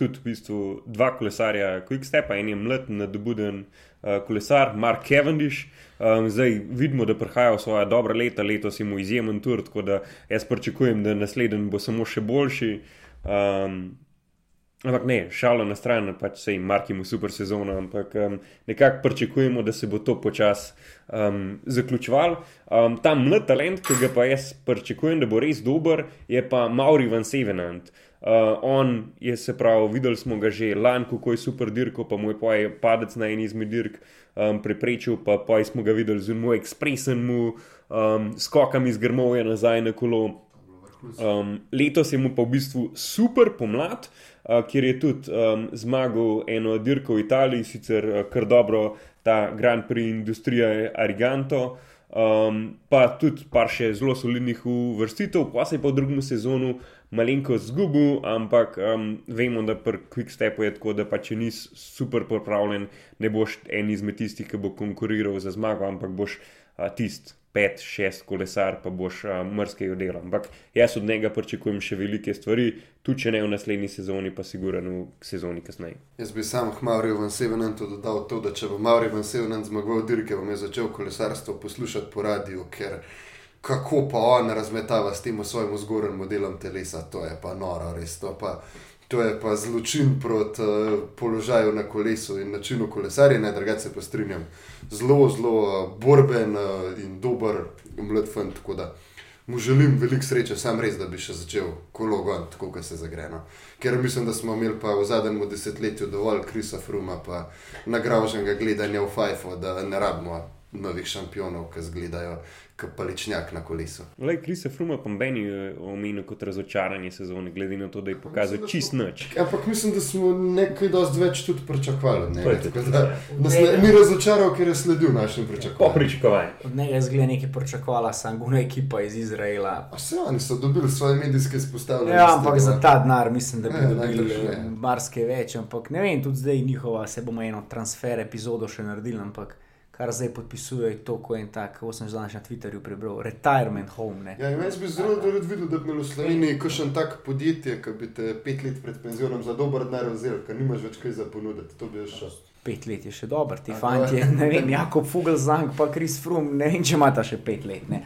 tudi v bistvu dva kolesarja, Quickstepa, en je mlad, nadobuden uh, kolesar, Mark Cavendish. Um, zdaj vidimo, da prihaja v svoje dobre leta, letos mu izjemen tur, tako da jaz pričakujem, da naslednji bo samo še boljši. Um, ampak ne, šalo na stran, pač se jim markimo super sezono, ampak um, nekako pričakujemo, da se bo to počasi um, zaključoval. Um, ta mlad talent, ki ga pa jaz pričakujem, da bo res dober, je pa Mauri Van Sevenant. Uh, on je se pravi, videli smo ga že lani, kako je super dirko, pa moj poj padec na en izmed dirk um, preprečil, pa poj smo ga videli z moj ekspresen mu um, skokami iz grmovja nazaj na kolo. Um, letos je mu pa v bistvu super pomlad, uh, kjer je tudi um, zmagal eno dirko v Italiji, sicer uh, kar dobro ta Grand Prix Industrija Ariganto. Um, pa tudi par še zelo solidnih uvrstitev, pa se je v drugem sezonu malenko zgubil, ampak um, vemo, da pri Quickstepu je tako, da pa če nisi super pripravljen, ne boš en izmed tistih, ki bo konkuriral za zmago, ampak boš uh, tisti. Pet, šest kolesar, pa boš mrske oddelal. Ampak jaz od njega pričakujem še velike stvari, tudi če ne v naslednji sezoni, pa sigurno v sezoni kasneje. Jaz bi sam Maurijo van Sevenantu dodal to, da če bo Maurijo van Sevenant zmagal dirke, bom jaz začel kolesarstvo poslušati po radiju, ker kako pa on razmetava s tem svojim zgornjim modelom telesa, to je pa noro, res. To, pa, to je pa zločin proti uh, položaju na kolesu in načinu kolesarjenja, drugače se pa strinjam. Zelo, zelo uh, borben uh, in dober mlad fant. Tako da mu želim veliko sreče, sam res, da bi še začel kolo gon, tako kot se zagreno. Ker mislim, da smo imeli pa v zadnjem desetletju dovolj Krisa Fruma, pa nagraženega gledanja v Fajfu, da ne rabimo novih šampionov, ki zgledajo kot paličnjak na kolesu. Le, Kris je fruma po meni omenil kot razočaranje sezone, glede na to, da je pokazal mislim, čist noč. Ampak mislim, da smo nekaj dosti več tudi pričakovali. Ne, ne, tako, da, nas ne, ni razočaral, ker je sledil našim pričakovanjem. Po pričakovanju. Od njega je zgled nekaj pričakovala, sam guna ekipa iz Izraela. A se oni so dobili svoje medijske izpostavljanje. Ja, ampak za ta denar mislim, da bi ne, dobili marske več. Ampak ne vem, tudi zdaj njihova, se bomo eno transfer epizodo še naredili. Ampak kar zdaj podpisuje, to je en tak, kot sem že na Twitterju prebral, retirement home. Ja, jaz bi zelo rad videl, da bi imel v Sloveniji kakšen tak podjetje, ki bi te pet let pred penzionom za dober denar vzel, ker nimaš več kaj za ponuditi. To bi šel. Pet let je še dobro, ti fanti, ne vem, Jakob Fugelzang, pa Kris Frum, ne vem, če imata še pet let. Ne.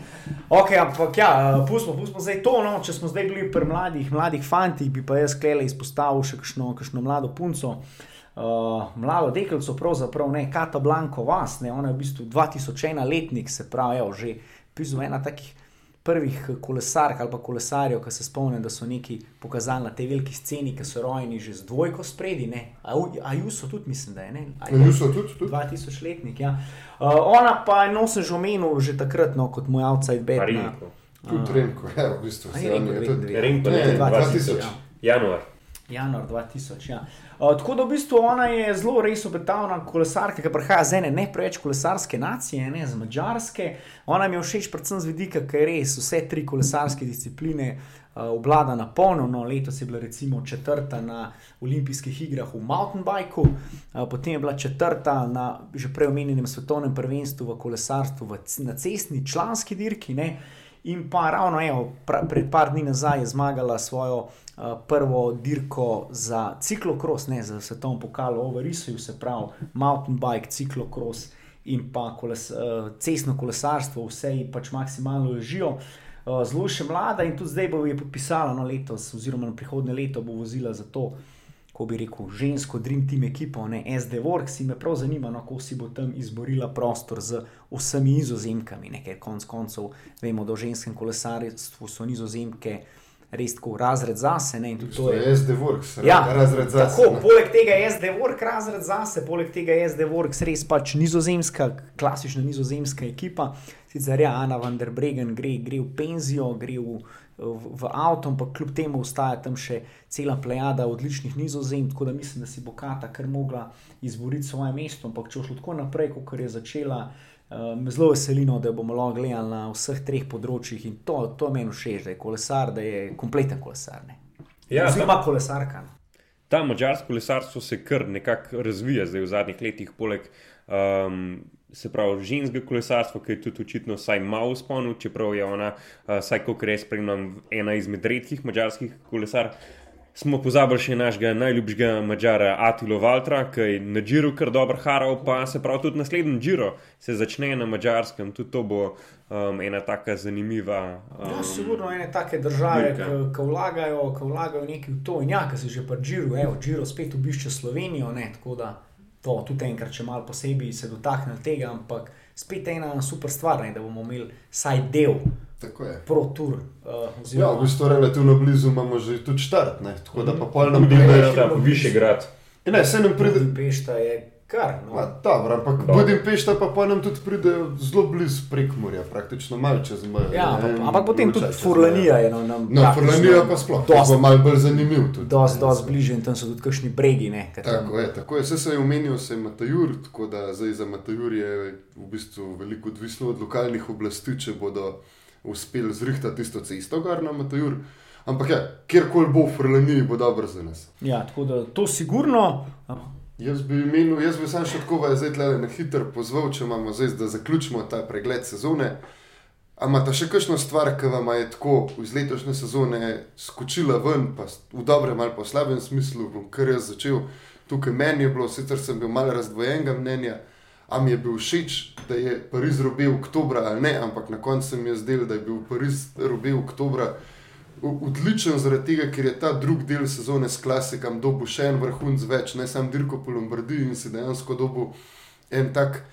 Ok, ampak ja, pustimo, pustimo zdaj to, no, če smo zdaj bili pri mladih, mladih fantih, bi pa jaz klele izpostavil še kakšno, kakšno mlado punco. Uh, uh, mlado deklico, pravzaprav ne Kata Blanko vas, ne, ona je v bistvu 2001 letnik, se pravi, evo, že pisal ena takih prvih kolesark ali pa kolesarjev, ki se spomnim, da so neki pokazali na tej veliki sceni, ki so rojeni že z dvojko spredi, ne, Ajuso tudi mislim, da je, ne, Ajuso tudi, tudi. 2000 letnik, ja. Uh, ona pa je nosen že omenil že takrat, no, kot moj outside bed. Tudi Remko, ja, v bistvu. Remko, ne, 2000. Januar. Januar 2000, ja. Uh, tako da v bistvu ona je zelo res obetavna kolesarka, ki prihaja z ene ne preveč kolesarske nacije, ne z mačarske. Ona mi je všeč predvsem z vidika, ker res vse tri kolesarske discipline uh, obvlada na polno. No, letos je bila recimo četrta na olimpijskih igrah v mountain bikeu, uh, potem je bila četrta na že prej omenjenem svetovnem prvenstvu v kolesarstvu v, na cestni članski dirki. Ne. In pa ravno, evo, pra, pred par dni nazaj je zmagala svojo uh, prvo dirko za ciklokros, ne za svetovno pokalo, overisu, se pravi, mountain bike, ciklokros in pa koles, uh, cestno kolesarstvo, vse ji pač maksimalno ležijo. Uh, zelo še mlada in tudi zdaj bo je podpisala no, letos, oziroma na prihodne leto bo vozila za to ko bi rekel, žensko Dream Team ekipo, ne SD Works, in me prav zanima, no, kako si bo tam izborila prostor z vsemi nizozemkami, ker konec koncev vemo, da v ženskem kolesarstvu so nizozemke. Res tako razred zase. Ne, to je SD Works, ja, razred zase. Tako, poleg tega je SD Works, razred zase, poleg tega je SD Works res pač nizozemska, klasična nizozemska ekipa. Sicer ja, Ana van der Bregen gre, gre v penzijo, gre v v, v avto, ampak kljub temu ostaja tam še cela plejada odličnih nizozem, tako da mislim, da si bo Kata kar mogla izboriti svoje mesto. Ampak če bo šlo tako naprej, kot je začela, uh, me zelo veselino, da bomo lahko gledali na vseh treh področjih in to, to meni všeč, da je kolesar, da je kompleten kolesar. Ne. Ja, Zima kolesarka. Ta mačarsko kolesarstvo se kar nekako razvija zdaj v zadnjih letih, poleg um, se pravi, ženske kolesarstvo, ki je tudi očitno vsaj malo spomnil, čeprav je ona, vsaj kot res spremljam, ena izmed redkih mačarskih kolesar. smo pozabili še našega najljubšega mačara Atilo Valtra, ki je na Džiru kar dobro haral, pa se pravi tudi naslednji Džiro se začne na mačarskem. Tudi to bo um, ena taka zanimiva. Um, ja, sigurno ene take države, ki vlagajo, vlagajo nekaj v to. In ja, ki se že pa Džiru, evo, Džiru spet obišče Slovenijo, ne, tako da to tudi enkrat, če malo posebej se dotakne tega, ampak spet ena super stvar, ne, da bomo imeli vsaj del. Tako je. Protur. Uh, ja, v bistvu relativno blizu imamo že tudi štart, ne? tako da pa mhm. pol nam gre na ta višji grad. Ne, se nam pride. Pešta je kar. No. Dobro, ampak Budimpešta pa pa nam tudi pride zelo blizu prek morja, praktično malo čez mejo. Ja, ne, ampak potem tudi Furlanija je no, nam. No, Furlanija pa sploh. To je malo bolj zanimiv tudi. Dost, dost bliže in tam so tudi kakšni bregi. Ne, tako je, tako je. Vse se je omenil, se je Matajur, tako da zdaj za Matajur je v bistvu veliko odvisno od lokalnih oblasti, če bodo uspeli zrihtati tisto cesto, kar nam je tajur. Ampak ja, kjerkoli bo v Frlani, bo dobro za nas. Ja, tako da to sigurno. Jaz bi imel, jaz bi sam še tako, je zdaj na hitro pozval, če imamo zdaj, da zaključimo ta pregled sezone. Ampak ta še kakšna stvar, ki vam je tako iz letošnje sezone skočila ven, pa v dobrem ali pa v slabem smislu, bom kar jaz začel. Tukaj meni je bilo, sicer sem bil malo razdvojenega mnenja. A mi je bil všeč, da je Pariz robil oktober ali ne, ampak na koncu mi je zdelo, da je bil Pariz robil oktober odličen zaradi tega, ker je ta drugi del sezone s klasikom dobil še en vrhunc več, ne samo Dirko po Lombardiji in si dejansko dobil en tak.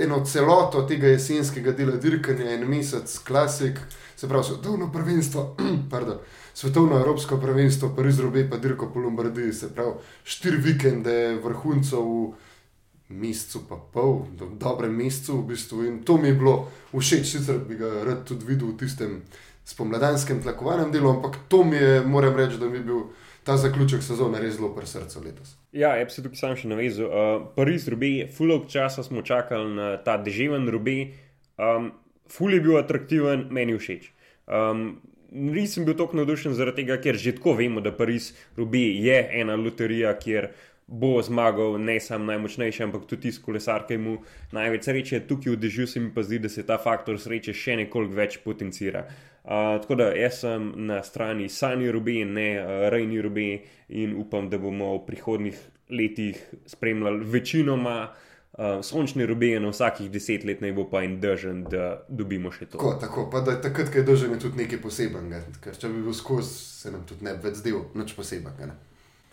Eno celoto tega jesenskega dela dirkanja, en mesec, klasik, se pravi, svetovno prvenstvo, (clears throat) pardon, svetovno evropsko prvenstvo, Pariz, Robe, pa Dirko po Lombardiji, se pravi, štiri vikende vrhuncov v mesecu, pa pol, do, dobrem mesecu v bistvu. In to mi je bilo všeč, sicer bi ga rad tudi videl v tistem spomladanskem tlakovanem delu, ampak to mi je, moram reči, da mi je bil. Ta zaključek sezone je res zelo pri srcu letos. Ja, jaz se tukaj sam še navezal. Uh, Pariz, Rubi, fulog časa smo čakali na ta deževen Rubi. Um, ful je bil atraktiven, meni všeč. Um, nisem bil tako navdušen zaradi tega, ker že tako vemo, da Pariz, Rubi je ena loterija, kjer bo zmagal ne samo najmočnejši, ampak tudi tisti ki mu največ sreče. Tukaj v dežju se mi pa zdi, da se ta faktor sreče še nekoliko več potencira. Uh, tako da jaz sem na strani Sani Rubi ne uh, Rejni Rubi in upam, da bomo v prihodnih letih spremljali večinoma. Uh, sončni rubi je na vsakih deset let, naj bo pa en držen, da dobimo še to. Tako, tako pa da je takrat, ko je držen, je tudi nekaj posebnega. Ker če bi bil skozi, se nam tudi ne bi več zdel, nič posebnega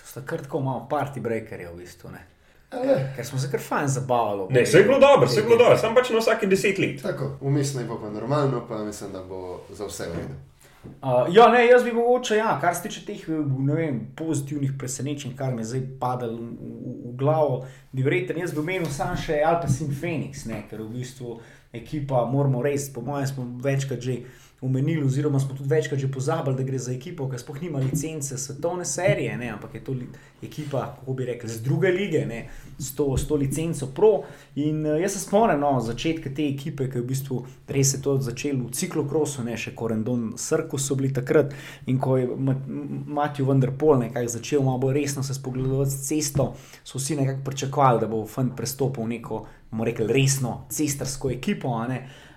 sta kar tako malo party breakerje v bistvu. Ne? Ker smo se kar fajn zabavali. Ne, vse je bilo dobro, vse je bilo dobro, samo pač na vsake deset let. Tako, umestno je pa normalno, pa mislim, da bo za vse v redu. Uh, ja, ne, jaz bi mogoče, ja, kar se tiče teh vem, pozitivnih presenečenj, kar mi je zdaj padalo v, v, v glavo, bi verjetno jaz bi omenil samo še Alpes in Phoenix, ne, ker v bistvu ekipa, moramo res, po mojem, smo večkrat že omenili, oziroma smo tudi večkrat že pozabili, da gre za ekipo, ki sploh nima licence svetovne serije, ne, ampak je to ekipa, kako bi rekli, z druge lige, ne, s, to, s to licenco Pro. In uh, jaz se spomnim no, začetka te ekipe, ki je v bistvu res se to začelo v ciklokrosu, ne še Korendon, Srko so bili takrat in ko je Matjo Vendrpol nekako začel malo bolj resno se spogledovati s cesto, so vsi nekako pričakovali, da bo Fant prestopil neko, bomo rekli, resno cestarsko ekipo.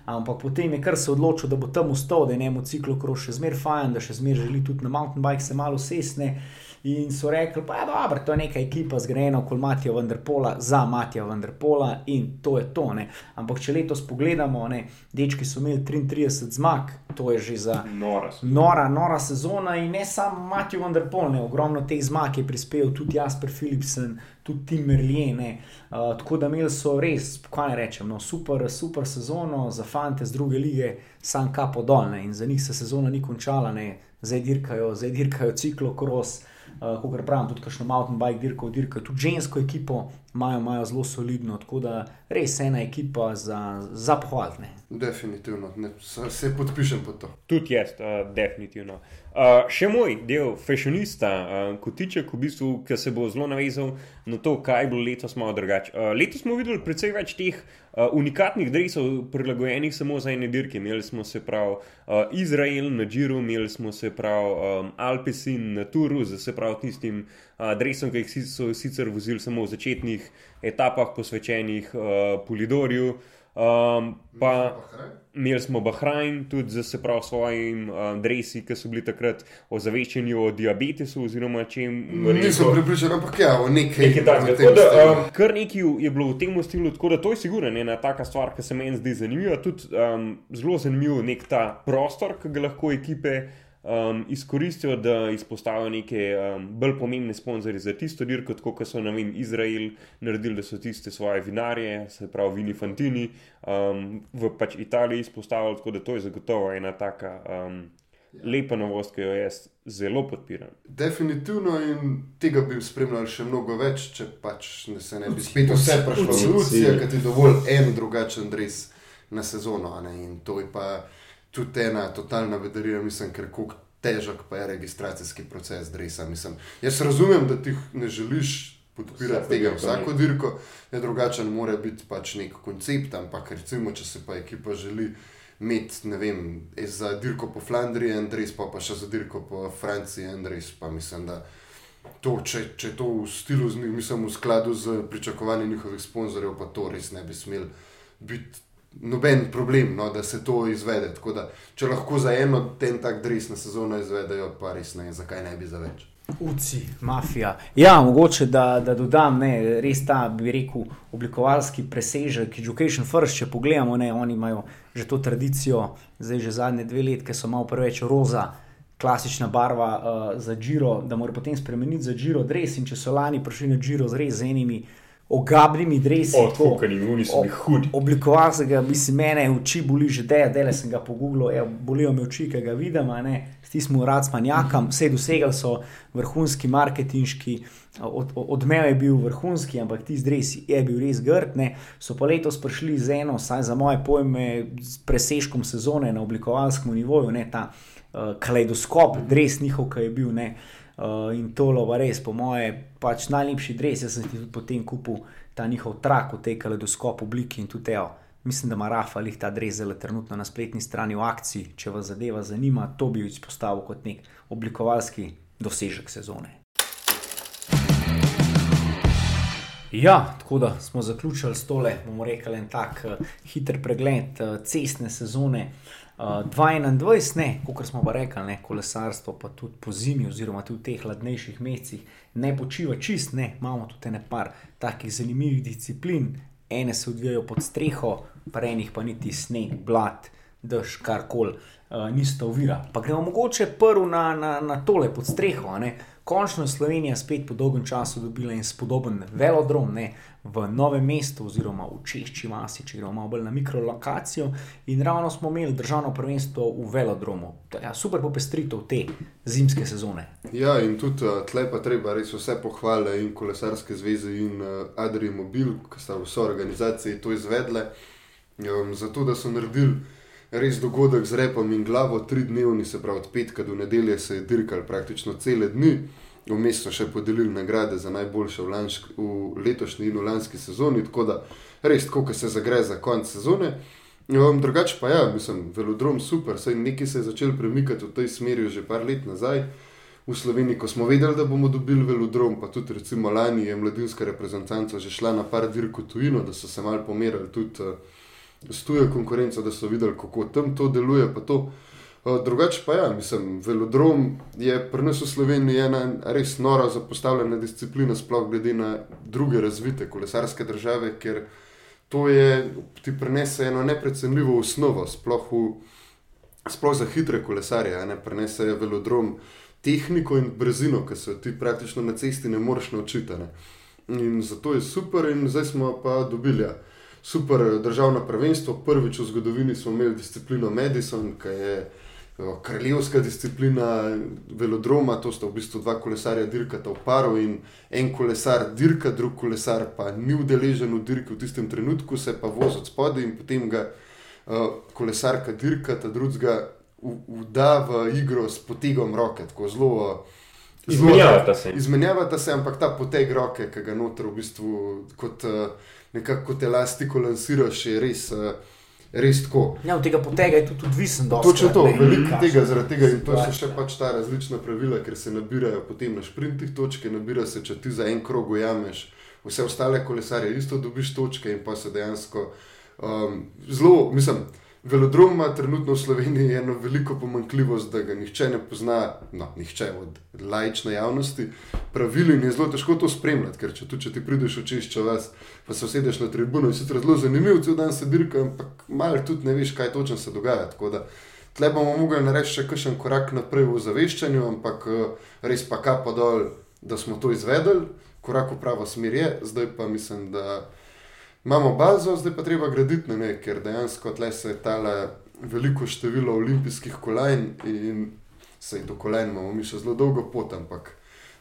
Ampak potem je kar se odločil, da bo tam ustal, da je njemu ciklokros še zmeraj fajn, da še zmeraj želi tudi na mountain bike se malo sesne. In so rekli, pa je dobro, to je neka ekipa zgrajena okoli Matija Vendrpola za Matija Vendrpola in to je to. Ne. Ampak če letos pogledamo, ne, dečki so imeli 33 zmag, to je že za nora, nora, nora sezona in ne samo Matija Vendrpol, ne, ogromno teh zmag je prispeval tudi Jasper Philipsen, tudi Tim Merlijene. Uh, tako da imeli so res, kaj ne rečem, no, super, super sezono za fante z druge lige, sam kapo dolne in za njih se sezona ni končala, ne. zdaj dirkajo, zdaj dirkajo ciklo kros. Uh, kot pravim, tudi kakšno mountain bike dirko, dirko, tudi žensko ekipo imajo, imajo zelo solidno, tako da res ena ekipa za, za pohvalne. Definitivno, ne, se podpišem pod to. Tudi jaz, uh, definitivno. Uh, še moj del, fashionista, uh, kotiček, v bistvu, ki se bo zelo navezal na to, kaj bo letos malo drugače. Uh, letos smo videli precej več teh uh, unikatnih drevesov, prilagojenih samo za ene dirke. Imeli smo se prav uh, Izrael na Džiru, imeli smo se prav um, Alpesin na Turu, se prav tistim uh, drevesom, ki jih so sicer vozili samo v začetnih etapah, posvečenih uh, Polidorju. Um, pa imeli smo Bahrajn tudi z se prav svojim um, dresi, ki so bili takrat ozaveščeni o diabetesu. Oziroma, če jim nisem pripričan, ampak ja, o nekaj nekaj takega. Um, kar nekaj je bilo v tem stilu, tako da to je sigurno ena taka stvar, ki se meni zdi zanimiva. Tudi um, zelo zanimiv je nek ta prostor, ki ga lahko ekipe um, izkoristijo, da izpostavijo neke um, bolj pomembne sponzorje za tisto dirko, kot so vem, Izrael naredili, da so tiste svoje vinarje, se pravi Vini Fantini, um, v pač Italiji izpostavili, tako da to je zagotovo ena taka. Um, Lepa novost, ki jo jaz zelo podpiram. Definitivno in tega bi spremljali še mnogo več, če pač ne se ne bi spet vse prišlo v Lucijo, ker ti dovolj en drugačen dres na sezono. In to je pa tudi ena totalna vedarija, mislim, ker kako težek pa je registracijski proces dresa. Mislim. Jaz razumem, da ti ne želiš podpirati tega vsako dirko, je drugačen, mora biti pač nek koncept, ampak recimo, če se pa ekipa želi. Imeti, ne vem, za dirko po Flandriji, Andrej, pa, pa še za dirko po Franciji, Andrej, pa mislim, da to, če, če to v stilu, mislim, v skladu z pričakovanji njihovih sponzorjev, pa to res ne bi smel biti noben problem, no, da se to izvede. Da, če lahko za eno ten tak dres na sezono izvedejo, pa res ne, zakaj ne bi za več. Uci, mafija. Ja, mogoče da, da dodam, ne, res ta, bi rekel, oblikovalski presežek, education first, če pogledamo, ne, oni imajo že to tradicijo, zdaj že zadnje dve leta, ki so malo preveč roza, klasična barva uh, za Giro, da morajo potem spremeniti za Giro dres in če so lani prišli na Giro z res enimi ogabnimi drevesi. Odkukani, oni so bili hudi. Oblikoval se ga, mislim, mene oči boli že da, da sem ga pogooglil, bolijo me oči, ki ga vidim, stisnil rad s manjakom, vse dosegali so vrhunski marketinški. Od, odmev je bil vrhunski, ampak ti zdresi je bil res grd. Ne. So pa letos prišli z eno, saj za moje pojme, s presežkom sezone na oblikovalskem nivoju, ne ta uh, kaleidoskop, dres njihov, ki je bil. Ne. Uh, in to je res, po moje, pač najlepši dres. Jaz sem ti tudi potem kupil ta njihov trak v tej kaleidoskop obliki in tudi teo. Mislim, da ima Rafael ta dres zelo trenutno na spletni strani v akciji. Če vas zadeva zanima, to bi izpostavil kot nek oblikovalski dosežek sezone. Ja, tako da smo zaključili s tole, bomo rekli, en tak uh, hiter pregled uh, cestne sezone. Uh, 2021, ne, kot smo pa rekli, ne, kolesarstvo pa tudi po zimi, oziroma tudi v teh hladnejših mesecih, ne počiva čist, ne, imamo tudi nekaj takih zanimivih disciplin, ene se odvijajo pod streho, prenih pa niti sneg, blat, dež, karkoli, uh, nista ovira. Pa gremo mogoče prvo na, na, na tole pod streho, ne. Končno je Slovenija spet po dolgem času dobila en spodoben velodrom ne, v novem mestu, oziroma v Češči vasi, če gremo malo bolj na mikrolokacijo. In ravno smo imeli državno prvenstvo v velodromu. Ja, super popestritev te zimske sezone. Ja, in tudi uh, tle pa treba res vse pohvale in kolesarske zveze in uh, Adrij Mobil, ki sta vse organizacije to izvedle, um, zato da so naredili res dogodek z repom in glavo, tri dnevni, se pravi od petka do nedelje, se je dirkal praktično cele dni. Vmes so še podelili nagrade za najboljše v, lanšk, v letošnji in v lanski sezoni, tako da res, ko se zagre za konec sezone. Um, drugače pa ja, mislim, velodrom super, saj nekaj se je začel premikati v tej smeri že par let nazaj. V Sloveniji, ko smo vedeli, da bomo dobili velodrom, pa tudi recimo lani je mladinska reprezentanca že šla na par dirk v tujino, da so se mal pomerili tudi. Uh, s tujo konkurenco, da so videli, kako tam to deluje. Drugače pa ja, mislim, velodrom je pri nas v Sloveniji ena res nora zapostavljena disciplina, sploh glede na druge razvite kolesarske države, ker to je, ti prenese eno neprecenljivo osnovo, sploh, v, sploh za hitre kolesarje, ne prenese velodrom tehniko in brzino, ki se ti praktično na cesti ne moreš naučiti. Ne. In zato je super, in zdaj smo pa dobili. Ja super državno prvenstvo. Prvič v zgodovini smo imeli disciplino Madison, ki je kraljevska disciplina velodroma. To sta v bistvu dva kolesarja dirkata v paru in en kolesar dirka, drug kolesar pa ni udeležen v dirki v tistem trenutku, se pa vozi od spodaj in potem ga uh, kolesarka dirka, ta drugega vda v igro s potegom roke, tako zelo. Izmenjavata se. Izmenjavata se, ampak ta poteg roke, ki ga noter v bistvu kot uh, nekako te elastiko lansiraš, je res, uh, res tako. Ja, od tega potega je tudi odvisen, se to veliko tega, zaradi tega in to so še pač ta različna pravila, ker se nabirajo potem na sprintih točke, nabira se, če ti za en krog ujameš, vse ostale kolesarje isto dobiš točke in pa se dejansko. Um, zelo, mislim, velodrom ima trenutno v Sloveniji eno veliko pomankljivost, da ga nihče ne pozna, no, nihče od lajčne javnosti, pravili in je zelo težko to spremljati, ker če, tu, če ti prideš očišče vas, pa se usedeš na tribuno, je sicer zelo zanimivo, cel dan se dirka, ampak malo tudi ne veš, kaj točno se dogaja. Tle bomo mogli narediti še kakšen korak naprej v zaveščanju, ampak eh, res pa kapo dol, da smo to izvedeli, korak v pravo smer je, zdaj pa mislim, da imamo bazo, zdaj pa treba graditi na nekaj, ker dejansko tle se je tale veliko število olimpijskih kolajn in se jih do kolajn imamo mi še zelo dolgo pot, ampak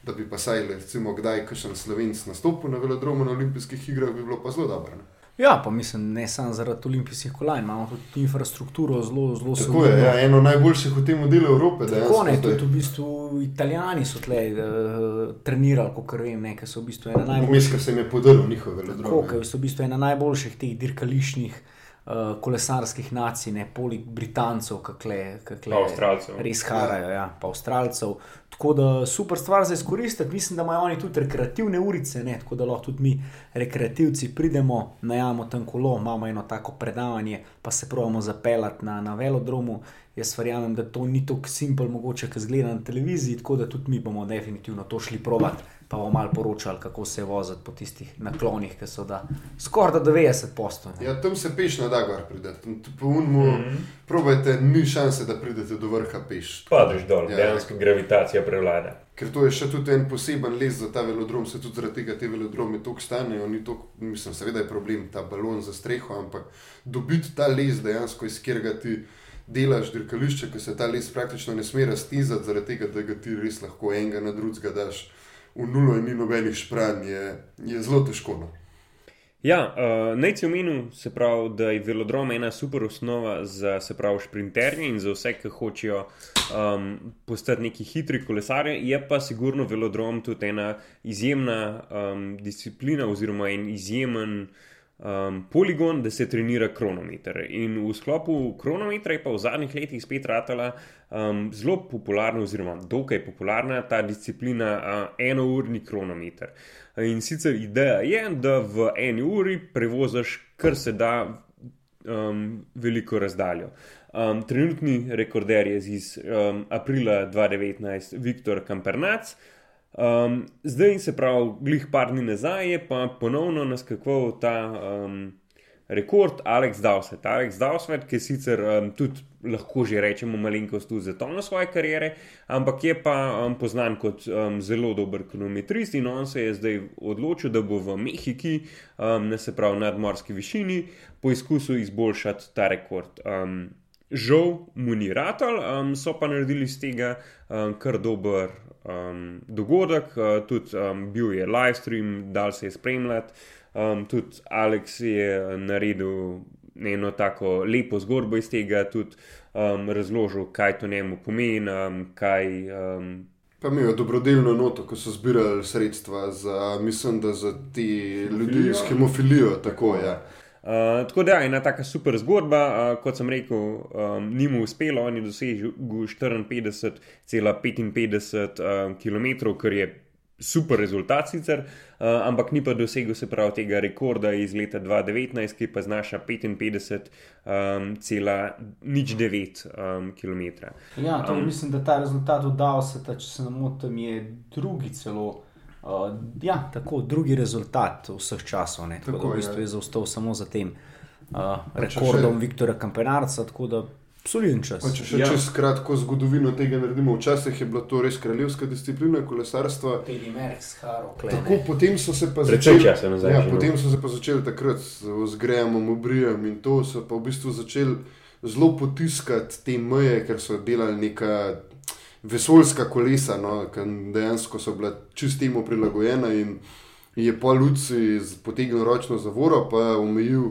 da bi pa saj, recimo, kdaj kakšen slovenc nastopil na velodromu na olimpijskih igrah, bi bilo pa zelo dobro. Ja, pa mislim, ne samo zaradi olimpijskih kolajn, imamo tudi infrastrukturo zelo, zelo slabo. Ja, eno najboljših v tem delu Evrope. Tako ne, tudi v bistvu Italijani so tle uh, trenirali, kot vem, nekaj so v bistvu ena najboljših. Mislim, da se jim je podaril njihove velodrome. Tako, so v bistvu ena najboljših teh dirkališčnih. Uh, kolesarskih nacij, ne poleg Britancev, kako res harajo, ja, pa Avstralcev. Tako da super stvar za izkoristiti, mislim, da imajo oni tudi rekreativne urice, ne? tako da lahko tudi mi, rekreativci, pridemo, najamo tam kolo, imamo eno tako predavanje, pa se pravimo zapeljati na, na velodromu. Jaz verjamem, da to ni tako simpel, mogoče, kar zgleda na televiziji, tako da tudi mi bomo definitivno to šli provat pa bomo malo poročali, kako se voziti po tistih naklonih, ki so skoraj 90 postov. Ja, tam se peš na Dagor, pridete. Po unmu, mm -hmm. probajte, ni šanse, da pridete do vrha peš. Padeš dol, ja. dejansko gravitacija prevlada. Ker to je še tudi en poseben les za ta velodrom, se tudi zaradi tega te velodrome toliko stanejo. Mislim, seveda je problem ta balon za streho, ampak dobiti ta les dejansko iz kjer ti. Delaš dirkališče, ki se ta les praktično ne sme raztizati, zaradi tega, da ga ti res lahko enega na drugega daš v nulo in ni nobenih špranj, je, je zelo težko. No. Ja, uh, naj ti omenim, da je velodrom ena super osnova za sprinterje in za vse, ki hočejo um, postati neki hitri kolesarji. Je pa sigurno velodrom tudi ena izjemna um, disciplina oziroma en izjemen um, poligon, da se trenira kronometer. In v sklopu kronometra je pa v zadnjih letih spet ratala um, zelo popularna, oziroma dokaj popularna ta disciplina, uh, enourni kronometer. In sicer ideja je, da v eni uri prevoziš kar se da um, veliko razdaljo. Um, trenutni rekorder je iz um, aprila 2019 Viktor Kampernac. Um, zdaj, se pravi, glih par dni nazaj je pa ponovno naskakoval ta um, rekord Alex Dawson. Alex Dawson, ki sicer um, tudi lahko že rečemo malenkost tudi za tono svoje kariere, ampak je pa um, poznan kot um, zelo dober kilometrist in on se je zdaj odločil, da bo v Mehiki, um, ne se pravi nadmorski višini, poizkusil izboljšati ta rekord. Um, Žal mu ni ratal, um, so pa naredili iz tega um, kar dober um, dogodek, uh, tudi um, bil je live stream, dal se je spremljati. Um, tudi Alex je naredil eno tako lepo zgodbo iz tega, tudi um, razložil, kaj to njemu pomeni. Um, kaj, um, Pa mi je dobrodelno noto, ko so zbirali sredstva za, mislim, da za te ljudi s hemofilijo. Tako, ja. Uh, tako da je ena taka super zgodba, uh, kot sem rekel, um, ni mu uspelo, oni dosegli 54,55 uh, km, kar je super rezultat sicer, uh, ampak ni pa dosegel se prav tega rekorda iz leta 2019, ki pa znaša 55,09 um, um, km. Ja, to um, mislim, da ta rezultat dodal se, ta, če se ne motim, je drugi celo. Uh, ja, tako drugi rezultat vseh časov. Ne, tako, tako da v bistvu je zaostal samo za tem uh, rekordom še... Viktora Kampenarca. Tako da soliden čas. Če še ja. čez kratko zgodovino tega naredimo, včasih je bila to res kraljevska disciplina kolesarstva. Tako, potem so se pa začeli. Ja, no. potem so se pa začeli takrat z grejom, obrijem in to so pa v bistvu začeli zelo potiskati te meje, ker so delali nekaj vesoljska kolesa, no, ki dejansko so bila čistimo prilagojena in je pa Luci potegnil ročno zavoro, pa je omejil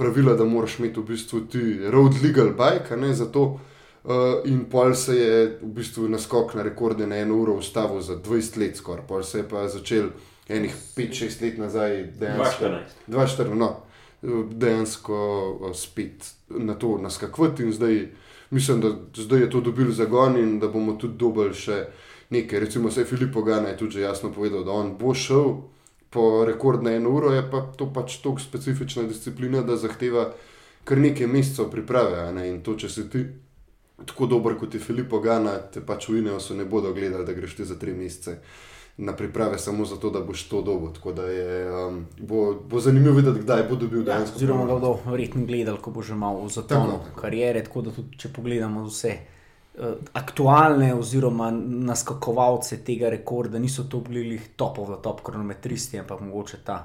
pravila, da moraš imeti v bistvu ti road legal bike, ne za to. Uh, in pol se je v bistvu naskok na rekorde na eno uro ustavil za 20 let, skoraj. Pol se je pa začel enih 5-6 let nazaj, dejansko. 2-4, no, dejansko uh, spet na to naskakovati in zdaj mislim, da zdaj je to dobil zagon in da bomo tudi dobili še nekaj. Recimo, se je Filip Pogana tudi jasno povedal, da on bo šel po rekordne eno uro, je pa to pač tako specifična disciplina, da zahteva kar nekaj mesecev priprave. Ne? In to, če si ti tako dober kot je Filipo Gana, te pač v Ineosu ne bodo gledali, da greš ti za tri mesece. Na priprave samo zato, da boš to dobil. Tako da je, um, bo, bo zanimivo videti, kdaj bo dobil ja, dejansko. Oziroma, da bodo verjetno gledali, ko bo že malo za to karijere. Tako da tudi, če pogledamo vse aktualne, oziroma naskakovalce tega rekorda, niso to bili topov, top kronometristi, ampak mogoče ta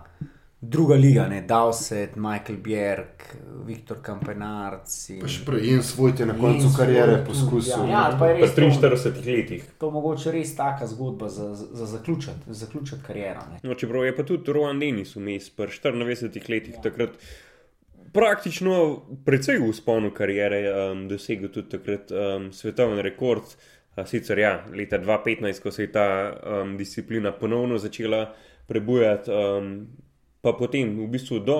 druga liga, ne Dowsett, Michael Bjerg, Viktor Kampenarc. In še prej in svoj te na koncu karijere poskusil. Ja, ja, pa je res. 43 letih. To mogoče res taka zgodba za, za zaključiti, zaključiti kariero. No, čeprav je pa tudi Rowan Dennis vmes, pri 94 letih ja. takrat. Praktično precej v sponu karijere um, dosegel tudi takrat um, svetovni rekord. Sicer ja, leta 2015, ko se je ta um, disciplina ponovno začela prebujati, um, pa potem v bistvu do,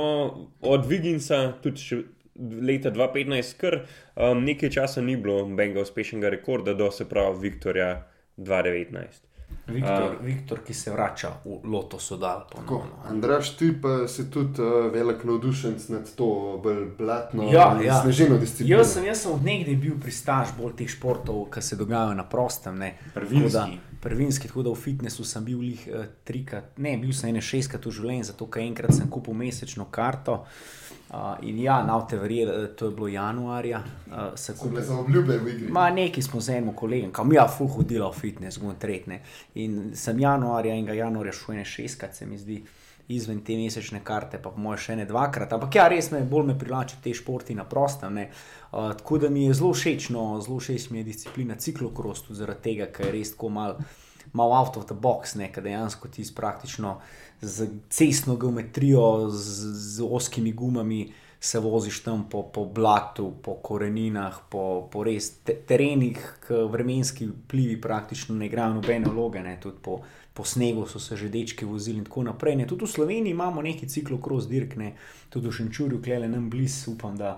od Viginsa, tudi še leta 2015, kar um, nekaj časa ni bilo benga uspešnega rekorda, do se pravi Viktorja 2019. Viktor, uh, Viktor, ki se vrača v Loto Sodal. Andraš, ti pa si tudi uh, velik navdušenc nad to blatno ja, ja. sneženo disciplino. Jaz sem, sem od nekdaj bil pristaš bolj teh športov, ki se dogajajo na prostem. Prvinski. Prvinski, tako da v fitnessu sem bil jih uh, trikrat, ne, bil sem ene šestkrat v življenju, zato ker enkrat sem kupil mesečno karto. Uh, in ja, na te verjele, to je bilo januarja. Uh, se kupi za obljube v igri. Ma nekaj smo z enim kolegom, kam ja, fuh hodila v fitness, gum tretne. In sem januarja, enega januarja šel ene šestkrat, se mi zdi, izven te mesečne karte, pa moje še ne dvakrat. Ampak ja, res me bolj me privlači te športi na prostem. Uh, tako da mi je zelo všeč, no, zelo všeč mi je disciplina ciklokrostu, zaradi tega, ker je res tako mal, mal out of the box, nekaj dejansko ti praktično z cestno geometrijo, z, z oskimi gumami, se voziš tam po, po blatu, po koreninah, po, po res te, terenih, ki vremenski vplivi praktično ne igrajo nobene vloge, ne, tudi po, po snegu so se že dečki vozili in tako naprej. Ne. Tudi v Sloveniji imamo neki ciklokros dirkne, tudi v Šenčurju, klele nam blizu, upam, da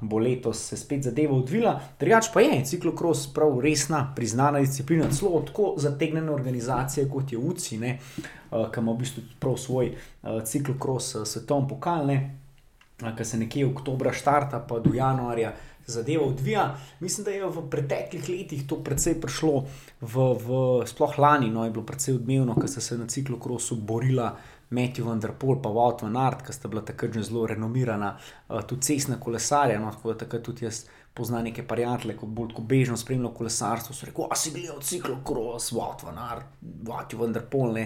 bo letos se spet zadeva odvila. Drugač pa je ciklokros prav resna, priznana disciplina, celo tako zategnjena organizacija kot je UCI, uh, ki ima v bistvu prav svoj uh, ciklokros uh, svetovni pokal, uh, ki se nekje oktobra štarta, pa do januarja. Zadeva odvija. Mislim, da je v preteklih letih to precej prišlo, v, v, sploh lani, no, je bilo precej odmevno, ker so se na ciklokrosu borila Matthew Vanderpool, pa Wout van Aert, ki sta bila takrat že zelo renomirana, uh, tudi cestna kolesarja. No, tako da takrat tudi jaz poznam neke prijatelje, ko bolj kot bežno spremljajo kolesarstvo. So rekli, a si gledal ciklo Cross, Wout van Aert, Matthew Vanderpool.